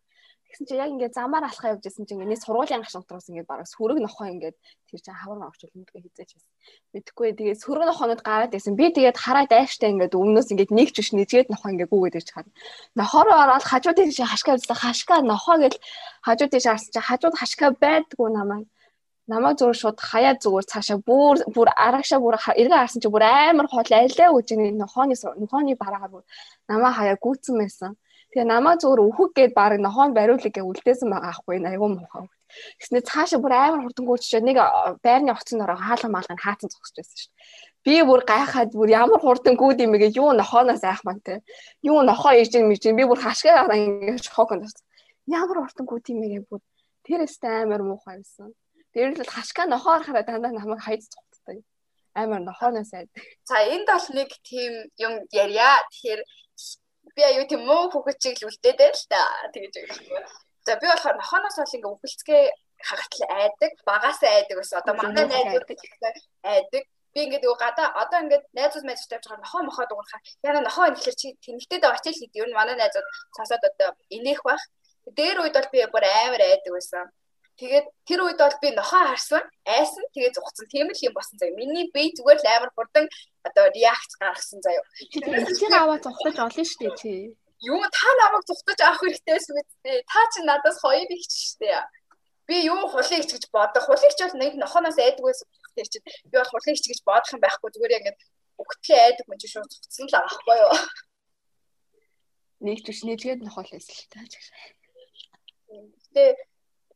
Тэгсэн чи яг ингээд замаар алхаа явж исэн чи ингээд сургуулийн гашуутраас ингээд бараг сүрэг нохоо ингээд тэр чинь хавар авч үлмдгээ хизээч байсан. Мэдхгүй тэгээд сүрэг нохоонод гараад байсан. Би тэгээд хараад айштай ингээд өмнөөс ингээд нэг ч биш нэжгээд нохоо ингээд гүгээд ирж харна. Нохороо ороод хажууд тийш хашгаа үзсэн хашгаа нохоо гэл хажууд тийш харсан чи хажууд хашгаа байдгүй намайг намайг зүгээр шууд хаяа зүгээр цаашаа бүр бүр арагшаа бүр эргээ харсан чи бүр амар хоол айлаа үжиний нохооны нохооны бараагаар бүр намаа хаяа гүйтсэн байсан. Тэгээ намаа зүгээр өөхөг гээд баг нохоон бариулыг гэ үлдээсэн байгаа аахгүй айгүй муухай. Тэснэ цаашаа бүр амар хурдангуй чичээ нэг байрны оцсон дороо хаалга маалгыг хаацсан зогсож байсан шүү дээ. Би бүр гайхаад бүр ямар хурдангуй юм бэ юу нохооноос айх маань те. Юу нохоо ээж юм чинь би бүр хашгаа ингээд шоконд орсон. Ямар хурдангуй юм бэ бүр тэрээс амар муухай байсан. Тэр л хашгаа нохоор хараа дандаа намайг хайж цугтдаг. Амар нохооноос айд. За энд бол нэг тийм юм ярья. Тэгэхээр би аюу тийм муу хөгөчийг л үлдээдэй л та. Тэгэж байгаа. За би болохоор нохооноос бол ингээ өвөлцгээ хагатал айдаг, багасаа айдаг гэсэн. Одоо манай найзууд айдаг. Би ингээд нөгөө гадаа одоо ингээд найзууд тавьж байгаа нохоо мохоо дуурхаа. Яна нохоо инэхлэр чи тэнэгтэй байгаа ч л гэдэг. Ер нь манай найзууд цаасаад одоо инех байх. Дээр үед бол би бүр амар айдаг байсан. Тэгээд тэр үед бол би нохоо харсан, айсан, тэгээд зугцсан. Тийм л юм болсон заяа. Миний бие зүгээр л амар хурдан одоо реакц гаргасан заяа. Тэр аваа зугтаж олно шүү дээ чи. Юу та намайг зугтаж авах хэрэгтэй байсан үстэй. Та чи надаас хоёр их ч штэ. Би юу хулыг ч гэж бодох. Хулыг ч бол нэг нохооноос айдаг байсан гэхдээ чи би бол хулыг ч гэж бодох юм байхгүй зүгээр ингээд өгтлээ айдаг юм чи шууд зугцсан л аахгүй юу. Нэг ч биш нэлгээд нохоолээс л тааж. Гэтэ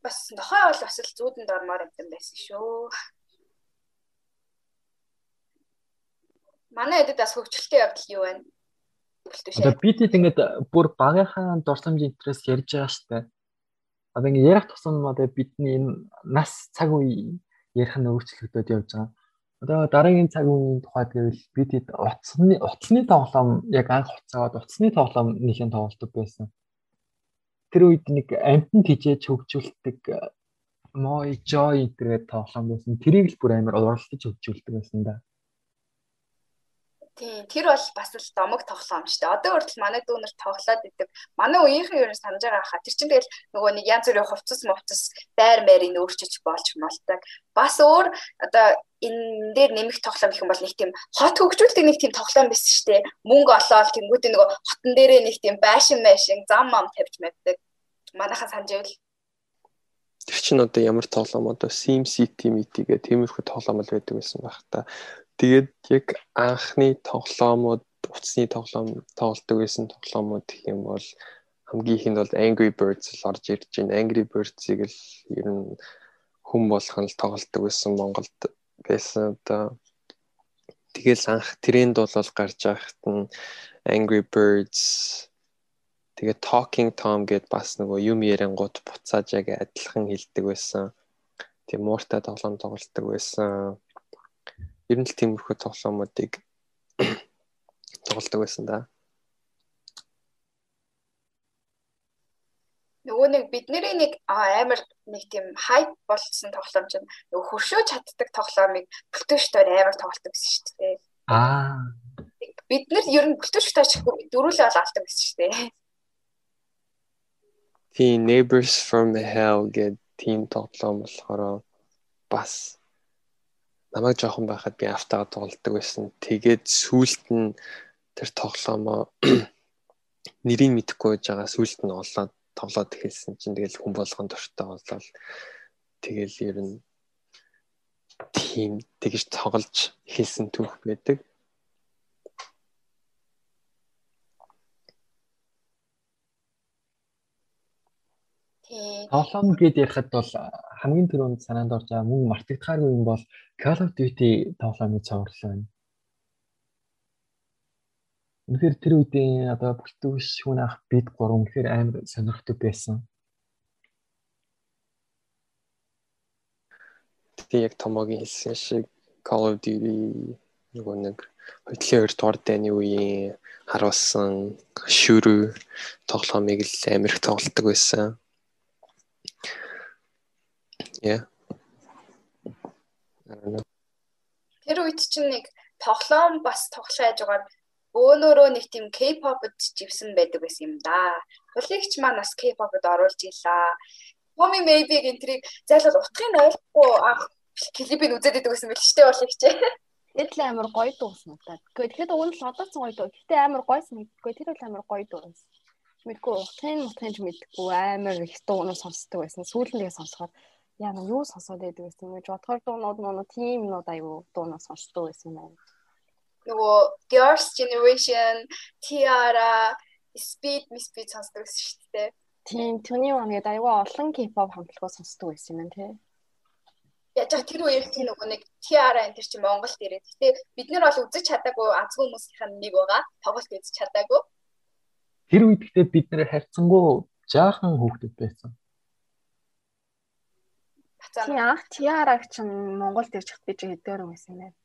бас нохой бол бас л зүүдэнд ормоор амтан байсан шүү. Манай эдэд бас хөгжилтэй явдал юу вэ? Одоо бидэд ингээд бүр багийнхаа дурсамж интерес ярьж байгаа штэ. Одоо ингээд ярих тусам одоо бидний энэ нас цаг үе ярих нь өөрчлөгдөд явж байгаа. Одоо дараагийн цаг үеийн тухайд гэвэл бидэд утасны утасны тоглоом яг анх уцаад утасны тоглоом нэхэн тоглолдог байсан тэр үед нэг амтнд хижээж хөгжүүлдэг Moi Joy гэдэг тоглоом байсан. Тэрийг л бүр амар уралдаж хөгжүүлдэг байсан да. Тийм, тэр бол бас л домог тоглоом шүү дээ. Одоо хүртэл манай дүүнер тоглоод идэг. Манай үеийнхэн ер нь санаж байгаа хаа. Тэр чинь тэгэл нөгөө нэг янз бүрийн хувцас мовцас байр мэрийг өөрчилж болж молдог. Бас өөр одоо энэ дээр нэмэх тоглоом их юм бол нэг тийм хот хөгжүүлдэг нэг тийм тоглоом байсан шүү дээ. Мөнгө олоод тэнгуүтээ нөгөө хотон дээрээ нэг тийм байшин байшин зам мам тавьж мэддэг. Манайхаа санаж ивэл Тэр чинь одоо ямар тоглоом одоо Sim City Meet гэх тиймэрхүү тоглоом л байдаг байсан байх та. Тэгээд яг анхны тоглоомууд утасны тоглоом тоглолдог байсан тоглоомууд гэх юм бол хамгийн ихэнд бол Angry Birds л орж ирж байна. Angry Birds-ыг л ер нь хүн болгон л тоглолдог байсан Монголд байсан одоо тэгэл анх тренд бол гарч байхад нь Angry Birds тэгээ Talking Tom гэд бас нөгөө юм ярингууд буцааж яг адилхан хэлдэг байсан. Тэгээ мууртай тоглоом тоглолдог байсан ер нь л тиймэрхүү тоглоомуудыг тоглодог байсан да. Нөгөө нэг бидний нэг амар нэг тийм хайп болсон тоглоом чинь нөгөө хөршөө чаддаг тоглоомыг бүлтөөштэй амар тоглодог гэсэн шүү дээ. Аа. Бид нар ер нь бүлтөөштэй чихгүй дөрүлээ бол алдаг гэсэн шүү дээ. Тийм Neighbors from Hell гэдэг тийм тоглоом болохоор бас намайг жоохон байхад би автагаа тоглолдог байсан. Тэгээд сүүлд нь тэр тоглоомоо нэрийг мэдэхгүй байж байгаа сүүлд нь олоод тоглоод эхэлсэн чинь тэгэл хүн болгон дуртай болол тэгэл ер нь тийм тэгж тоглож эхэлсэн түүх байдаг. Тоглоом гэд ярихад бол хамгийн түрүүнд санаанд орж байгаа мөн мартагдахааргүй юм бол Call of Duty тоглоомын цаврал байна. Үнэхээр тэр үеийн одоо бүлтгүүш хүн ах бид гурван үнэхээр амар сонирхдаг байсан. Тэгээ яг томоогийн хэлсэн шиг Call of Duty нөгөө нэг хөдөлгөөний 2 дугаар дайны үеийн харуулсан шүрүү тоглоомыг л амар их тоглодог байсан. Yeah. Тэр үед чинь нэг тоглоом бас тоглож яаж байгаа өөрөөрөө нэг тийм K-pop-д живсэн байдаг байсан юм да. Хулигч маань бас K-pop-д оруулж илаа. Tommy Maybe гэнтрийг зайлшгүй утгыг ойлгохгүй анх клипийг үзээд байдаг гэсэн мэт штэ хулигч. Тэгэд л амар гоё дуусан удаа. Гэхдээ тэгэхэд уг нь л одооцсон гоё дуу. Гэхдээ амар гойсон мэдгүй. Тэр бол амар гоё дуу байсан. Мэдгүй утгын утгын ч мэдгүй амар их дуунууд сонсдог байсан. Сүүлнээ сонсохоор яа на юу сонсоод байдаг гэсэн юм гэж бодохоор дуунууд мөн тийм нууд аюу дуунууд сонсдог байсан юм байна. Нөгөө Girls Generation, Tiara, Speed, Miss Speed сонсдог гэсэн шүү дээ. Тийм, түүний гэдэг аюу олон K-pop хамтлагаа сонсдог байсан юм тий. Яаж тэр үеэр тийм нөгөө нэг Tiara энэ чинь Монголд ирээд. Гэтэ бид нар бол үзэж чадаагүй азгүй хүмүүсийн нэг байгаа. Тоглолт үзэж чадаагүй. Тэр үед гэхдээ бид нэр харьцангуй жаахан хүүхдүүд байсан. Тийм анх Tiara-г чинь Монголд ирж хат би ч хэдээр байсан юм байна.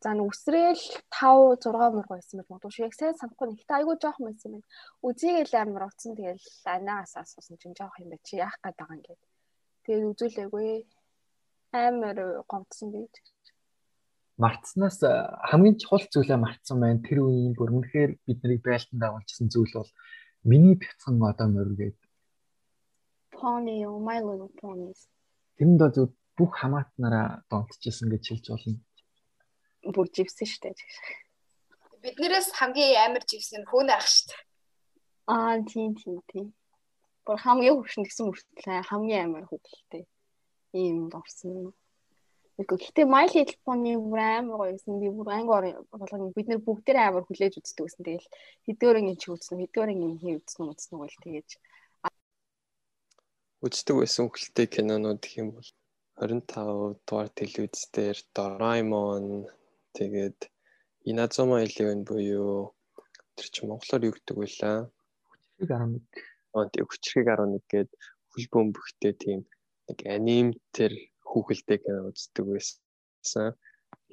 За н үсрээл 5 6 мурга байсан байж магадгүй шүү. Яг сайн санахгүй нэгтэй айгүй жоохон байсан юм байна. Үзийгээл амар уцсан тэгэл анаас асуусан чинь жоох юм байна чи яах гээд байгаа юм гээд. Тэгээд үзүүлээгүй амар гомдсон байж. Мартснаас хамгийн чухал зүйлээ мартсан байна. Тэр үеийн бүр үнэхээр бид нарыг байлтанд агуулсан зүйл бол миний бяцхан одоо морь гээд. Pony, my little ponies. Тэрэнд бол бүх хамаатнараа донтчихсан гэж хэлж болно бүр живсэн штэ. Биднээс хамгийн амар живсэн хүн ах штэ. Аа тийм тийм тийм. Бүр хамгийн хөвшин гэсэн мөртлөө хамгийн амар хөвгөлтэй. Ийм орсон. Гэхдээ My Little Pony бүр амар гоёсэн. Би бүр ангоор болгоно. Бид нэр бүгдээр амар хүлээж үздэг гэсэн. Тэгэл хэдгээрэн чи үзсэн, хэдгээрэн юм хий үзсэн үзсэн үгүй л тэгээж үздэг байсан хөлтэй кинонууд гэх юм бол 25 дугаар телевиз дээр Doraemon Тэгээд Inazuma Eleven буюу тэр чинь монголоор юу гэдэг лээ? Хүчрэг 11. Аа тийм хүчрэг 11 гээд хөл бөмбөгтэй тийм нэг аним тэр хүүхэлтэй кино үздэг байсан.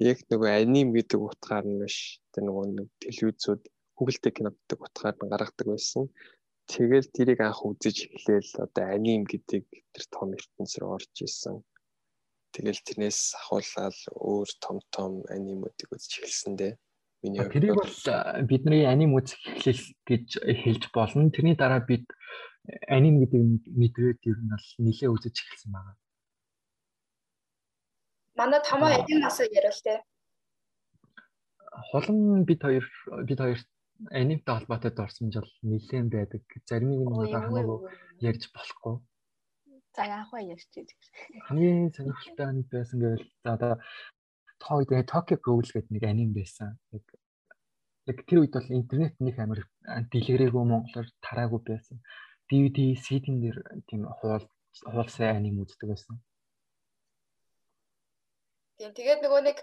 Яг нөгөө аним гэдэг утгаар нь биш. Тэр нөгөө нэг телевизүүд хүүхэлтэй кино гэдэг утгаар нь гаргадаг байсан. Тэгэл тэрийг анх үзэж эхлээл одоо аним гэдэг тэр том ертөнц рүү орж исэн. Тэгэл тэрнээс ахуулаад өөр том том анимуудыг үзэж эхэлсэн дээ. Миний тэрийг бол бидний аним үзэх эхлэл гэж хэлж болно. Тэрний дараа бид аним гэдэг мэдрээд ер нь бол нэлээ үзэж эхэлсэн байна. Манай томоо эдийн насаа ярил те. Холон бид хоёр бид хоёр анимтай холбоотой орсон жил нэлээд байдаг. Заримыг нь хамаагүй ярьж болохгүй. За яах вэ ярьж гэж. Хамгийн сонирхолтой аним байсан гэвэл за одоо тоо үед Tokyo Ghoul гэдэг нэг аним байсан. Яг яг тэр үед бол интернет нэг амар дэлгэрээгүй монголоор тараагүй байсан. DVD, CD-н дээр тийм хуул хуулсан аним үздэг байсан. Тийм тэгээд нөгөө нэг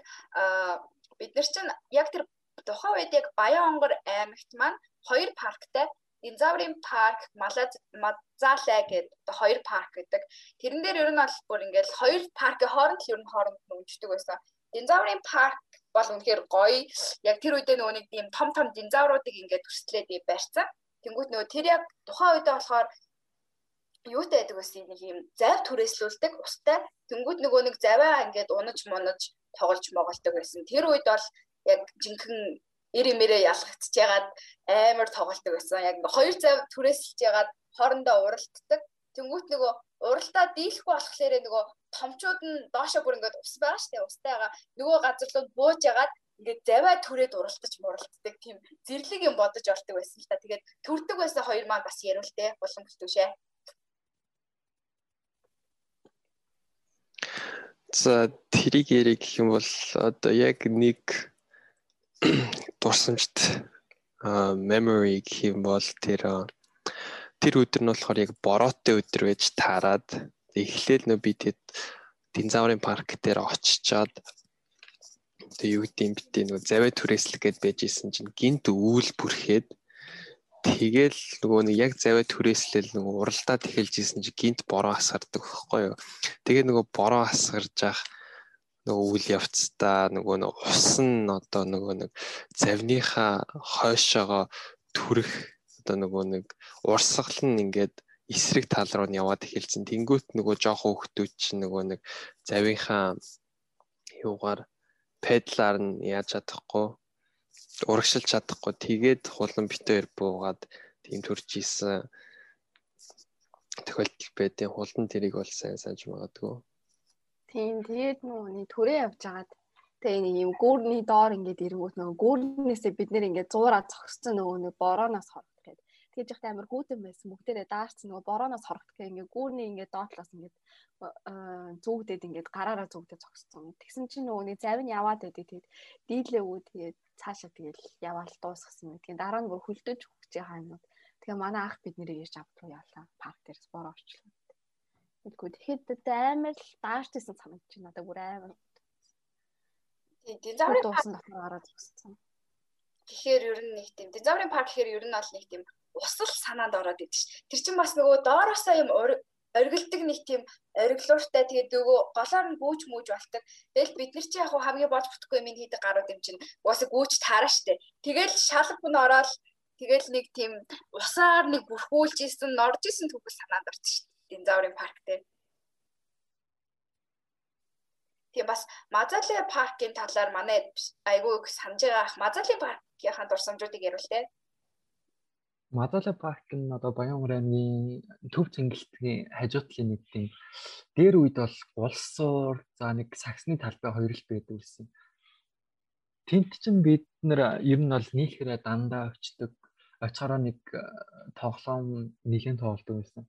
бид нар чинь яг тэр тухайн үед яг Баян-Онгор аймагт маань хоёр парктай Динзаврын парк, Мазалай гэдэг хоёр парк гэдэг. Тэрэн дээр ер нь бол бүр ингээл хоёр паркийн хооронд л ер нь хооронд нүждэг байсан. Динзаврын парк бол үнэхээр гоё. Яг тэр үедээ нөгөө нэг тийм том том динзавруудыг ингээд төстлээд барьсан. Тэнгүүт нөгөө тэр яг тухайн үедээ болохоор юутай байдаг гэсэн нэг юм зайв түрээслүүлдэг устай. Тэнгүүт нөгөө нэг заваа ингээд унаж мунаж тоглож моголдог байсан. Тэр үед бол яг жинхэнэ ирэмэрээ ялгагдж ягаад амар тоглолтог байсан. Яг хоёр зав түрээсэлж ягаад хоорондоо уралддаг. Тэнгүүт нөгөө уралдаа дийлэхгүй болохоор нөгөө томчууд нь доошо бүр ингээд ус байгаа штэ устайгаа нөгөө газар руу бууж ягаад ингээд заваа түрээд уралдаж муралддаг тийм зэрлэг юм бодож ортог байсан л та. Тэгээд төрдөг байсан хоёр маань бас ярил те булан бүлтүүшээ. За тэрийг ярих юм бол одоо яг нэг дурсамжт. Memory гэх юм бол тэр тэр өдөр нь болохоор яг бороотой өдөр байж таарад эхлээл нөө би тэд динзаврын парк дээр очичоод тэг юу гэдэм битээ нөгөө завэ түрээслэг гэд байж исэн чинь гинт үүл бүрхээд тэгэл нөгөө нэг яг завэ түрээслэл нөгөө уралдаад эхэлж исэн чинь гинт бороо асгардаг байхгүй юу? Тэгээ нөгөө бороо асгарж ах нөгөө үйл явцдаа нөгөө нэг ус нь одоо нөгөө нэг завныхаа хойшоогоо түрэх одоо нөгөө нэг урсгал нь ингээд эсрэг тал руу нь яваад эхэлсэн. Тэнгүүт нөгөө жоохон хөвгтүүд чинь нөгөө нэг завийнхаа юугаар педлаар нь яаж чадахгүй урагшилж чадахгүй тэгээд хулан битээр буугаад тийм төрж исэн. тохиолдол байдیں۔ Хулдан тэрийг бол сайн санаж магадгүй. Тийм тэгээд нүуний төрөө явж агаад тэгээ нэг юм гүүрний доор ингээд ирэнгүүт нөгөө гүүрнээсээ бид нэр ингээд зуураа зогссон нөгөө нэг борооноос хорох гээд тэгж яхад амар гүйтэн байсан бүгдээрээ даарцсан нөгөө борооноос хорох гэх ингээд гүүрний ингээд доотлоос ингээд зүгдээд ингээд гараараа зүгдээд зогссон. Тэгсэн чинь нөгөө нэг завин яваад байдаг тэгээд дийлээгүй тэгээд цаашаа тэгээд яваал дуусгасан юм. Тэгээд дараа нь бүр хөлдөж өгч байгаа юмнууд. Тэгээ манай ах бид нэрийг ирж авт руу явлаа. Парк дээрс бороо орчлоо. Тэгэхгүй тэгэхэд амар л даашдсан санагдаж байна. Надад бүр амар. Тийм динозаврын парк дотор гараад зогссон. Тэгэхээр ер нь нэг тийм динозаврын парк гэхээр ер нь бол нэг тийм усал санаанд ороод идэв ш. Тэр чинь бас нөгөө доороосоо юм оргилдог нэг тийм ориглууртай тэгээд нөгөө голоор нь гүүж мүүж болдог. Тэгэл бид нар чи яг хамгийн болж бүтэхгүй юм хийдэг гарууд юм чинь угаасаа гүүж таараа штэ. Тэгэл шалах хүн ороод тэгэл нэг тийм усаар нэг бүрхүүлж исэн, норж исэн түүх санаанд орж штэ динозаврын парк дээр. Тийм бас Мазали паркийн талаар манай айгүй их санаж байгаа ах Мазали паркийнхаа дурсамжуудыг ярил те. Мазали парк нь одоо Баянгар аймгийн төв цэнгэлтгийн хажуу талын нэг тийм дээр үед бол улсуур за нэг саксны талбай хоёр л байдаг гэсэн. Тэнт чинь бид нэр ер нь бол нийлхэрэ дандаа очдөг. Очихороо нэг тоглоом нэгэн тоглодог байсан.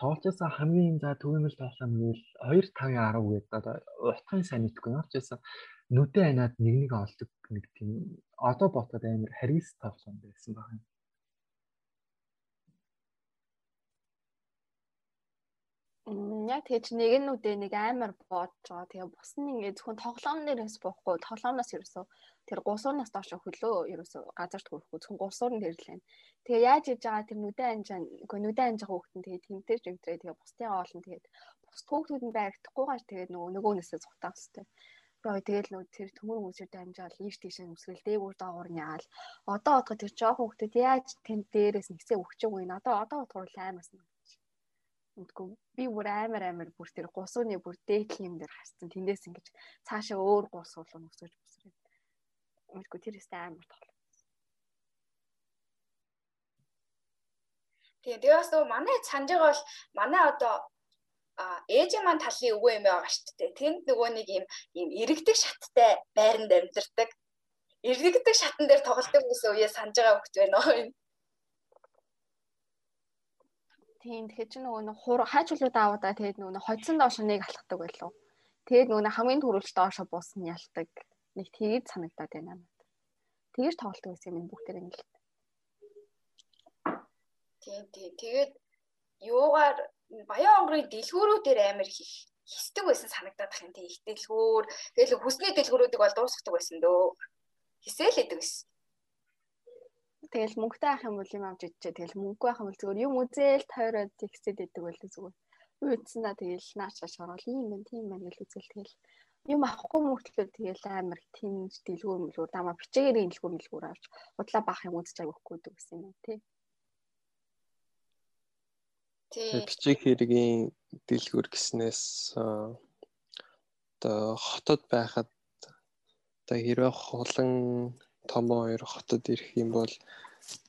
Тоглолцсон хамгийн за төвөмөл тоглоом гэвэл 2 5 10 гэдэг одоо утгын сайн мэдгүй ямар ч байсан нүдэ анаад нэг нэг олдог нэг тийм одоо ботод амар харгис тоглоом байсан байна. Яг тэгэж нэг нь үдэ нэг амар боож байгаа. Тэгээ бус нь ингээд зөвхөн тоглоом нэрээс боохгүй тоглоомноос ерөөсөө тэр гусуурнаас доош хөлөө ерөөсөө газарт хүрэхгүй зөвхөн гусуур нь тэрлээ. Тэгээ яаж иж байгаа тэр нүдэн анжаа үгүй нүдэн анжаа хүүхдэн тэгээ тэмтэж юмтрээ тэгээ бусдыгаа олон тэгээд бус хүүхдүүд нь баригдахгүйгээр тэгээд нөгөө нөгөөнөөсөө цухтаа өстэй. Яа тэгэл нөгөө тэр төмөр хүмүүсээр дамжаал ийш тийш нүсгэл дээгүүр доогуур нь яал. Одоо одох тэр жоох хүүхдүүд яаж тэнд дээрээс нэгсээ өгчөөгүй. Одоо одоо бодохоор амарсан Үгүй би бүр амар амар бүр тэр гусууны бүр дээдл юм дээр харцсан. Тэндээс ингэж цаашаа өөр гус уулуу нүсгэж бүсрээ. Үгүй тэр өстэй амар тоглоо. Тийм тэгээ бас нөгөө манай санаж байгаа бол манай одоо ээж маань талын өвөө юм байгаа шүү дээ. Тэнд нөгөө нэг юм юм иргэдэг шаттай байранд амьдардаг. Иргэдэг шатан дээр тоглолтын хүмүүс үеэ санаж байгаа хөлт байна уу? Тийм тэгэхээр чи нөгөө нэг хур хайчулууд аавудаа тэгээд нөгөө хоцсон доош нэг алхдаг байлуу. Тэгээд нөгөө хамгийн түрүүлж доошо буусна ялдаг. Нэг тэгээд санагдаад байна надад. Тэгэж тоглолтог байсан юм бүгдээр ингэ л. Тийм тийм. Тэгээд юугаар баян онгорын дэлгүүрүүдээр амар хийх хистэг байсан санагдаад байх юм тийм их дэлгүүр. Тэгэл хүсний дэлгүүрүүдийг бол дуусгадаг байсан дөө. Хисээл идэг байсан. Тэгэл мөнгөтэй авах юм бол юм авч идчихэ. Тэгэл мөнгөгүй авах юм бол зүгээр юм үзэл тойроод тэгсэд идэг байлаа зүгээр. Үйдсэнаа тэгэл наачаа шорол юм байна тийм байна гэж үзэл тэгэл юм авахгүй мөртлөө тэгэл амар тэнж дэлгүүр мэлгүүр дама бичээгээр дэлгүүр мэлгүүр авч удлаа баах юм үзэж авахгүй гэсэн юм тий. Тий. Бичиг хэргийн дэлгүүр гэснээс одоо хотод байхад одоо хэрвээ хулан том хоёр хотод ирэх юм бол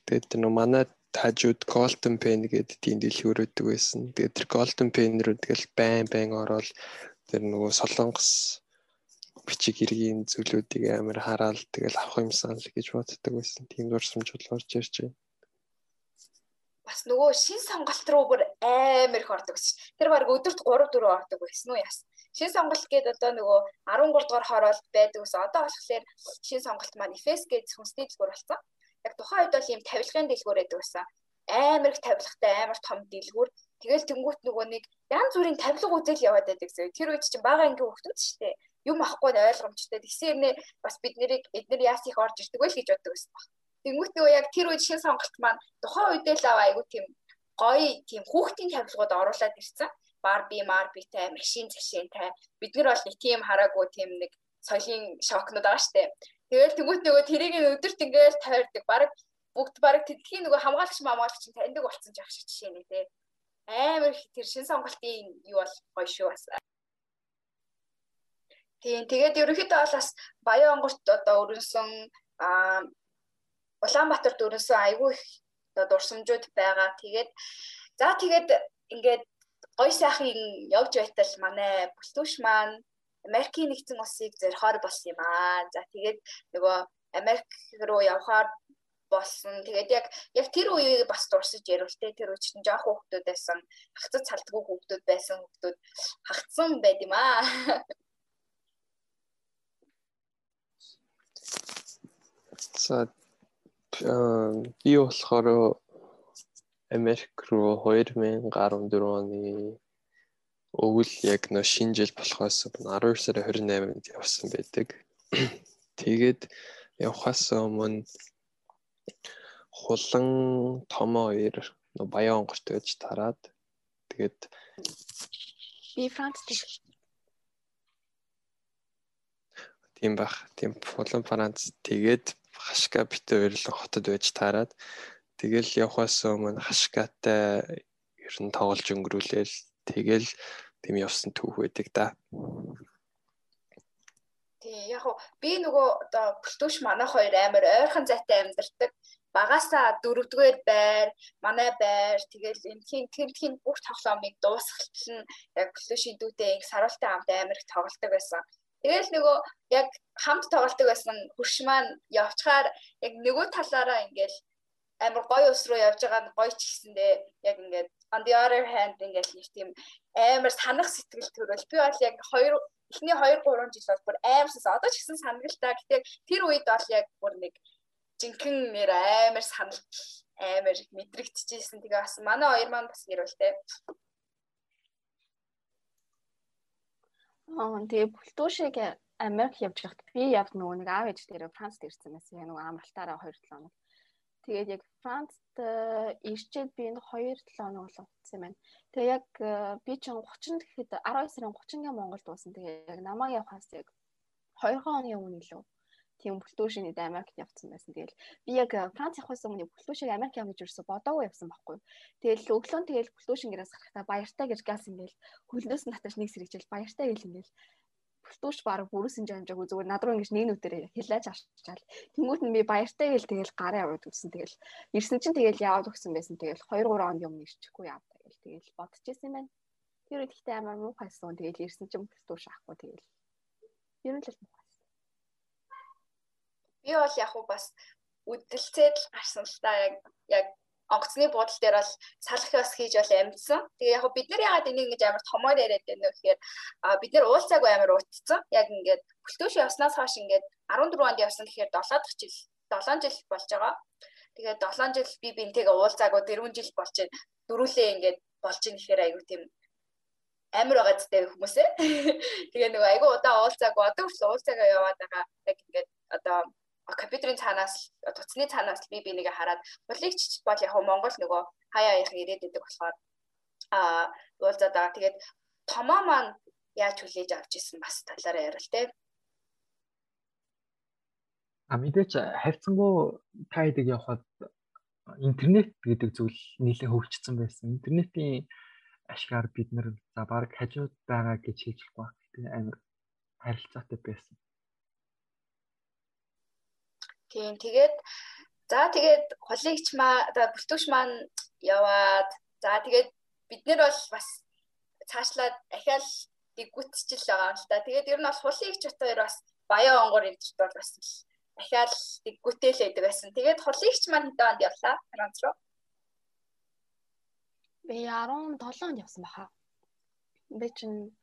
тэгээд нөө манай хажууд Golden Pen гэдэг тийм дэлгүүрүүддэг байсан. Тэгээд тэр Golden Pen рүү тэгэл байн байн ороод тэр нөгөө солонгос бичиг хэргийн зүйлүүдийг амар хараал тэгэл авах юмсан л гэж боддог байсан. Тийм дурсамжууд орж ирж байна. Бас нөгөө шин сонголт руу бүр амар их ордог ш. Тэр баг өдөрт 3 4 ордог байсан уу яас. Шин сонголт гээд одоо нөгөө 13 дугаар хороолт байдаг ус. Одоо болохоор шин сонголт маань Efes гэж хүнсний дэлгүүр болсон. Яг тухайн үед бол ийм тавилгын дэлгүүр байдаг байсан. Амар их тавилгатай амар том дэлгүүр. Тэгэл тэнгуут нөгөө нэг янз бүрийн тавилга үзэл яваад байдаг зөө. Тэр үед чинь бага ангийн хүмүүс шүү дээ. Юм ахгүй ойлгомжтой. Тэгсэн нэ бас бид нарыг эдгээр яас их орж ирдэг байл гэж боддог байсан баг. Тэнгуут нөгөө яг тэр үед шин сонголт маань тухайн үедээ л аваа айгу тийм гоё тийм хүүхдийн тавилгууд оруулаад ирсэн. Барби, Марбитай, машин зашинтай. Бид нар бол нэг тийм хараагүй тийм нэг соёлын шокнууд байгаа штэ. Тэгэл тэмүүт нөгөө тэрийг өдөрт ингээл тойрдог. Бараг бүгд бараг тэдхийн нөгөө хамгаалагч хамгаалагч чинь таньдаг болсон жаах шиг жишээ нэ тэ. Амар их тэр шин сонголтын юу бол гоё шүү бас. Тийм тэгээд ерөнхийдөө бол бас Баян онгорт одоо өрнсөн аа Улаанбаатарт өрнсөн айгүй их дурсамжууд байгаа. Тэгээд за тэгээд ингээд гой сайхан явж байтал манай бүлтүүш маань Америкийн нэгдсэн улсыг зорихоор болсон юм аа. За тэгээд нөгөө Америк руу явхаар болсон. Тэгээд яг яг тэр үеийг бас дурсаж ярилтэй тэр үе чинь жоох хүүхдүүд байсан. Хагцад цалдгүй хүүхдүүд байсан хүүхдүүд хагцсан байд юм аа. За би болохоор Америк руу 2014 оны өвөл яг нөө шинэ жил болохоос 12 сарын 28-нд явсан байдаг. Тэгээд явхаас өмнө хулан томоо хоёр нөө баян онгорт байж тараад тэгээд би Францд тийм бах тийм хулан Франц тэгээд хашка бит хоёрлон хотод байж таарад тэгэл явхаас өмнө хашкатай ер нь тоглож өнгөрүүлээл тэгэл тийм явсан түүх байдаг да. Тий яг хуу би нөгөө одоо бүлтүүш манай хоёр амар ойрхон зайтай амьдардаг. Багасаа дөрөвдүгээр байр, манай байр тэгэл энэхийн тэмдгийн бүх тоглоомыг дуусгалтал нь яг бүлтүүшийн дүүтэй инг саруултай хамт амар их тоглолдог байсан. Тэгэл нөгөө яг хамт тоглолдог байсан хурш маань явчаар яг нөгөө талаараа ингээл амар гоё ус руу явж байгаа нь гоё ч гэсэндээ яг ингээд on the other hand ингээд нэг тийм амар санах сэтгэл төрөл. Би бол яг хоёр эхний 2 3 жил бол бүр аимсаас одоо ч гэсэн санагдaltaа гэтээ тэр үед бол яг бүр нэг жинхэнэ нэр амар санал амар мэдрэгдчихсэн тэгээ бас манай хоёр маань бас нэрвэлтэй Аа тэгээ бүлтүүшиг Америк явж байхад би яг нөгөө нэг аав ээж дээр Францд ирсэн байсан. Яг нөгөө амралтаараа 2 7 хоног. Тэгээд яг Францд ирчээд би энэ 2 7 хоног бол утсан юм байна. Тэгээ яг э, би чинь 30 гэхэд 12 сарын 30-нд Монголд дуусан. Тэгээ яг намайг явахаас яг 2 хоногийн өмнө илүү тийм бүлтүүшиний Америкт явцсан байсан. Тэгэл би яг э, Франц явахаас өмнө бүлтүүшийг Америк явж ирсэн бодоогүй явсан байхгүй. Тэгэл өглөө нь тэгэл бүлтүүшин гэрээс гарахтаа баяртай гэж газ ингээл хөлнөөс нь татаж нэг сэрэгжил баяртай гэл ингээл бүлтүүш баг бүрүүсэн жамжаагүй зүгээр над руу ингэж нэг нүдээр хилээж авчаал. Тэнгүүт нь би баяртай гэл тэгэл гарын аваад үзсэн. Тэгэл ирсэн чинь тэгэл яваад өгсөн байсан. Тэгэл 2 3 онд юм ирчихгүй яав. Тэгэл тэгэл бодчихсэн юм байна. Тэр үед ихтэй амар муухайсан. Тэгэл ирсэн чинь бүлтүүш авахгүй тэгэл. Ер нь л муухай би бол яг уу бас үдэлцээд л гарсан л та яг яг онгоцны буудал дээр бол салах бас хийж бол амьдсан. Тэгээ яг бид нар ягаад энийг ингэж амар томоор яриад байна вэ гэхээр бид нар уулзаагүй амар уутцсан. Яг ингээд бүлтөөш явснаас хойш ингээд 14 онд явсан гэхээр 7 дахь жил 7 жил болж байгаа. Тэгээд 7 жил би бинтэйгээ уулзаагүй 4 жил болж байна. Дөрүүлээ ингээд болж ийн гэхээр айгүй тийм амар байгаа зүйтэй хүмүүсээ. Тэгээ нөгөө айгүй удаа уулзаагүй одоо хүртэл уулзаагаа яваад байгаа. Яг ингээд одоо компьютерийн цаанаас туцны цаанаас би би нэгэ хараад булигч бол яг Монгол нөгөө хаяа яах ирээд идэг болохоор а уулзаад байгаа. Тэгээд томоо маань яаж хүлээж авч исэн бас талаараа ярил те. А мэдээч хайрцангуу та идэг явхад интернет гэдэг зүйл нэлээд хөгжсөн байсан. Интернетийн ашгаар бид нар за баг хажууд байгаа гэж хэлж болохгүй. Тэгээ амар харилцаатай байсан. Тийм тэгээд за тэгээд холигч маа бүлтүүш маань яваад за тэгээд бид нар бол бас цаашлаад ахаал дэггүтчил байгаа юм л та. Тэгээд ер нь бол хулигч хоёр бас баян онгор эдэрт бол бас ахаал дэггүтэл байдаг байсан. Тэгээд хулигч маань хэдэн онд явлаа? Франц руу. Би 17 онд явсан баха. Би чинь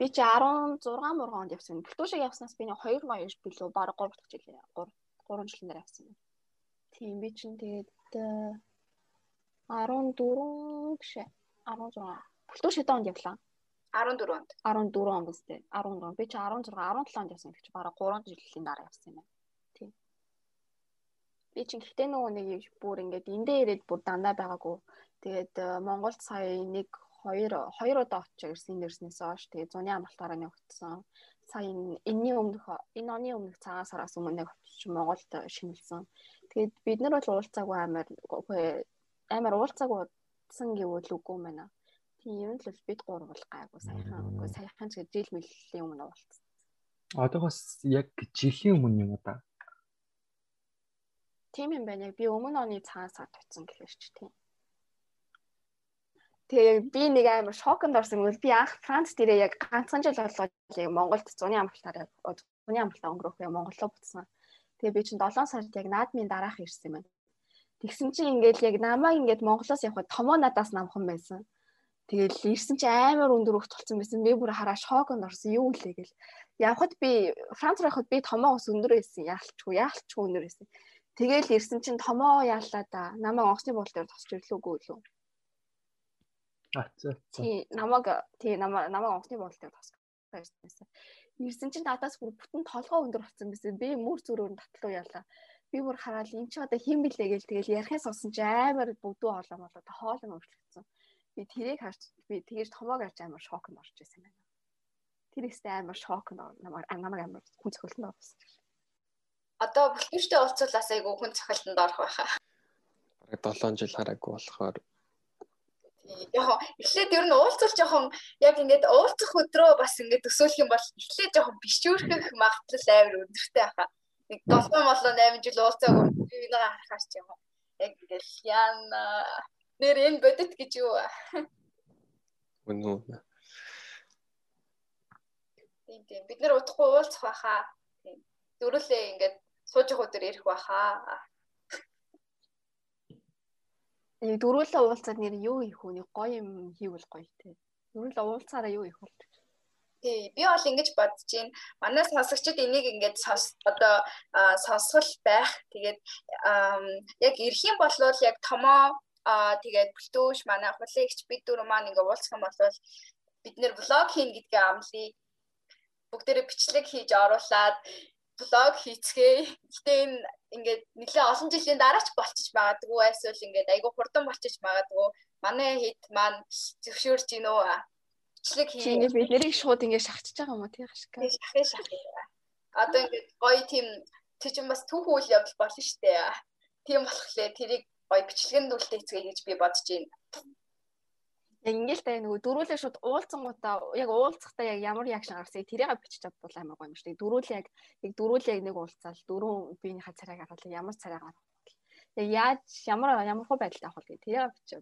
Би чи 16 мургаанд явсан. Бүлтүүшиг явснаас би нэг 2 гоёш билүү баг 3 дахь жил 3 3 жилээр явсан байна. Тийм би чинь тэгээд 14 биш 16 бүлтүүш хэдэн онд явлаа? 14 онд. 14 он биз дээ. 14 он. Би чи 16 17 онд явсан. Тэг чи бараг 3 жилийн дараа явсан юм байна. Тийм. Би чи гэхдээ нөгөө нэг бүр ингээд эндээ ирээд бүр дандаа байгаагүй. Тэгээд Монголд сая нэг хоёр хоёр удаа очиж ирсэн нэрснээс хойш тэгээ зуны амралтаараа нэгтсэн. Сая энэний өмнөх энэ оны өмнөх цагаан сараас өмнө нэг очиж Монголд шинэлсэн. Тэгээд бид нар бол уулзаагүй амар амар уулзаагүйсан гэвэл үгүй байна. Тийм юм л бид гур бол гайгүй саяхан үгүй саяхан ч жил мөлийн өмнө уулзсан. Одоогоос яг жилийн өмнө юм да? тийм юм байна. Би өмнө оны цагаан сард очсон гэхэр ч тийм. Тэгээ би нэг амар шоконд орсон гэвэл би анх Франц дээрээ яг ганцхан жил болоод яг Монголд зуны амралтаараа зуны амралтаа өнгөрөх юм Монголоо буцсан. Тэгээ би чинь 7 сард яг наадмын дараах ирсэн юм байна. Тэгсэн чинь ингээд яг намайг ингээд Монголоос явхад томоо надаас намхан байсан. Тэгэл ирсэн чи амар өндөр хөлт болсон байсан. Би бүр хараа шоконд орсон. Юу үлээ гэл. Явхад би Франц руу явхад би томоо ус өндөр байсан. Яалчгүй, яалчгүй өндөр байсан. Тэгэл ирсэн чин томоо яалаа да. Намайг онгоцны боол дээр тосч ирлүүгүй лөө. А за. Тий, намайг тий намайг намайг боол дээр тосч байсан. Ирсэн чин надаас бүр бүтэн толгоо өндөр болсон байсан. Би мөр зүрөөр татлуу яалаа. Би бүр хараад эн чи одоо хэн блэ гээл тэгэл ярихын сонсон чи амар бүгдүү хоолоо болоо хоол нь өөрчлөгдсөн би тэрийг харж би тэгэж томоог харж амар шокнд орж байсан байна. Тэр ихтэй амар шокнд намайг намайг амар хүн цохилтонд орсон. Одоо бүлгэртэй уулзуулаас айгүй хүн цохилтонд орох байхаа. Бараг 7 жил хараагүй болохоор яг эхлээд ер нь уулзах жоохон яг ингээд уулзах өдрөө бас ингээд төсөөлөх юм бол эхлээд жоохон бишүүрхэх магадлал амар өндөртэй байхаа. Нэг 7 молоо 8 жил уулзаагүй би нэг харахаас ч яг яг ингээд яна нэр энэ бодит гэж юу? Үнэн үү. Тийм тийм бид нар удахгүй уулзах байхаа. Тийм. Дөрүлээ ингээд сууж явах өдөр ирэх байхаа. Нэг дөрүүлээ уулзаад нэр юу хийх үү? Гоё юм хийвэл гоё те. Дөрүүлээ уулзаараа юу хийх вэ? Тий, би бол ингэж бодож байна. Манай сонсогчид энийг ингээд сос одоо сонсгол байх. Тэгээд яг ирэх юм бол яг томоо тэгээд бүлтөөш манай хулигч бид дөрөв маань ингээ уулзах юм бол бид нэр влог хийн гэдгээ амлая. Бүгдээрээ бичлэг хийж оруулаад влог хийцгээе. Гэтэ энэ ингээд нэлээ олон жилийн дараач болчих магадгүй эсвэл ингээд айгүй хурдан болчих магадгүй. Манай хэд маань зөвшөөрч гин үү? Бичлэг хий. Ингээд бид нэрийг шууд ингээд шахчихж байгаа юм уу тий хашка. Шахах шахах. Одоо ингээд гоё тийм тэр чинь бас түүх үйл явдал болно шүү дээ. Тийм болохлээр тэрийг гоё бичлэгэн дүлтэй эцгээ гэж би бодож байна. Яг ингээл та нөгөө дөрүүлээ шууд уулзсангуудаа яг уулзахдаа яг ямар реакшн гарсыг тэрийг бичиж чадвал амар гоё юм шүү дээ. Дөрүүл яг яг дөрүүл яг нэг уулзаал дөрөв биенийхээ царайг харуул ямар царайг харуул. Яг яаж ямар ямар хөө байдалтай авах вэ? Тэрийг бичиж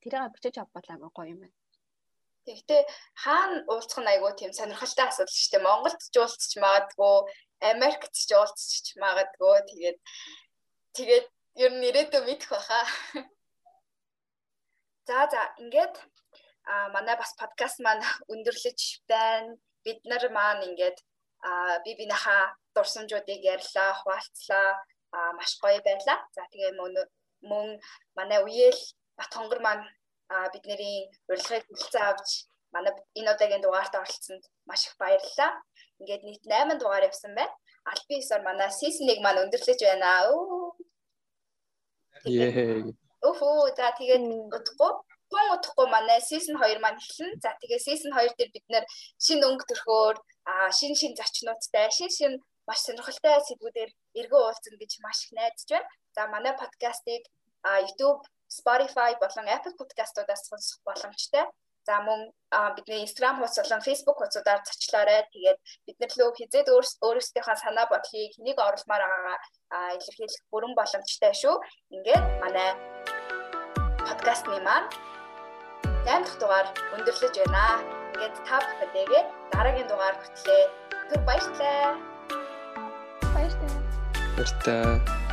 тэрийг бичиж авбал амар гоё юм байна. Тэгэхдээ хаана уулзах нь айгүй тийм сонирхолтой асуудал шүү дээ. Монголд ч уулзч магадгүй, Америкт ч уулзч магадгүй. Тэгээд тэгээд ер нь ирээдүйн мэдэх баха. За за ингээд а манай бас подкаст маань өндөрлөж байна. Бид нар маань ингээд а би бинийхээ дурсамжуудыг ярьлаа, хуваалцлаа. а маш гоё байлаа. За тэгээ мөн мөн манай үеэл Батхонгор маань бидний урилгыг хүлцэн авч манай энэ удаагийн дугаарт оролцсонд маш их баярлалаа. Ингээд нийт 8 дугаар явсан байна. Альбин ёсоор манай season 1 маань өндөрлөж байна. Ее. Өхөө за тэгээд удахгүй хүн удахгүй манай season 2 маань эхэлнэ. За тэгээ season 2 дээр бид нэр шинэ өнгө төрхөөр а шин шин зочнуудтай шин шин маш сонирхолтой сэдвүүдээр эргөө уулзна гэж маш их найдаж байна. За манай подкастыг YouTube, Spotify болон Apple Podcast-уудаас сонсох боломжтой. За мөн бидний Instagram хуудас болон Facebook хуудасуудаар зочлоорой. Тэгээд бид нар лөө хизээд өөрсдийнхөө санаа бодлыг хэнийг оруулмаар байгаагаа илэрхийлэх бүрэн боломжтой шүү. Ингээд манай подкастны маань 8 дахь дугаар өндөрлөж байна. Ингээд та бүхэндээ дараагийн дугаар хүртлээ. Түр баярлалаа. Баярлалаа. Баярлалаа.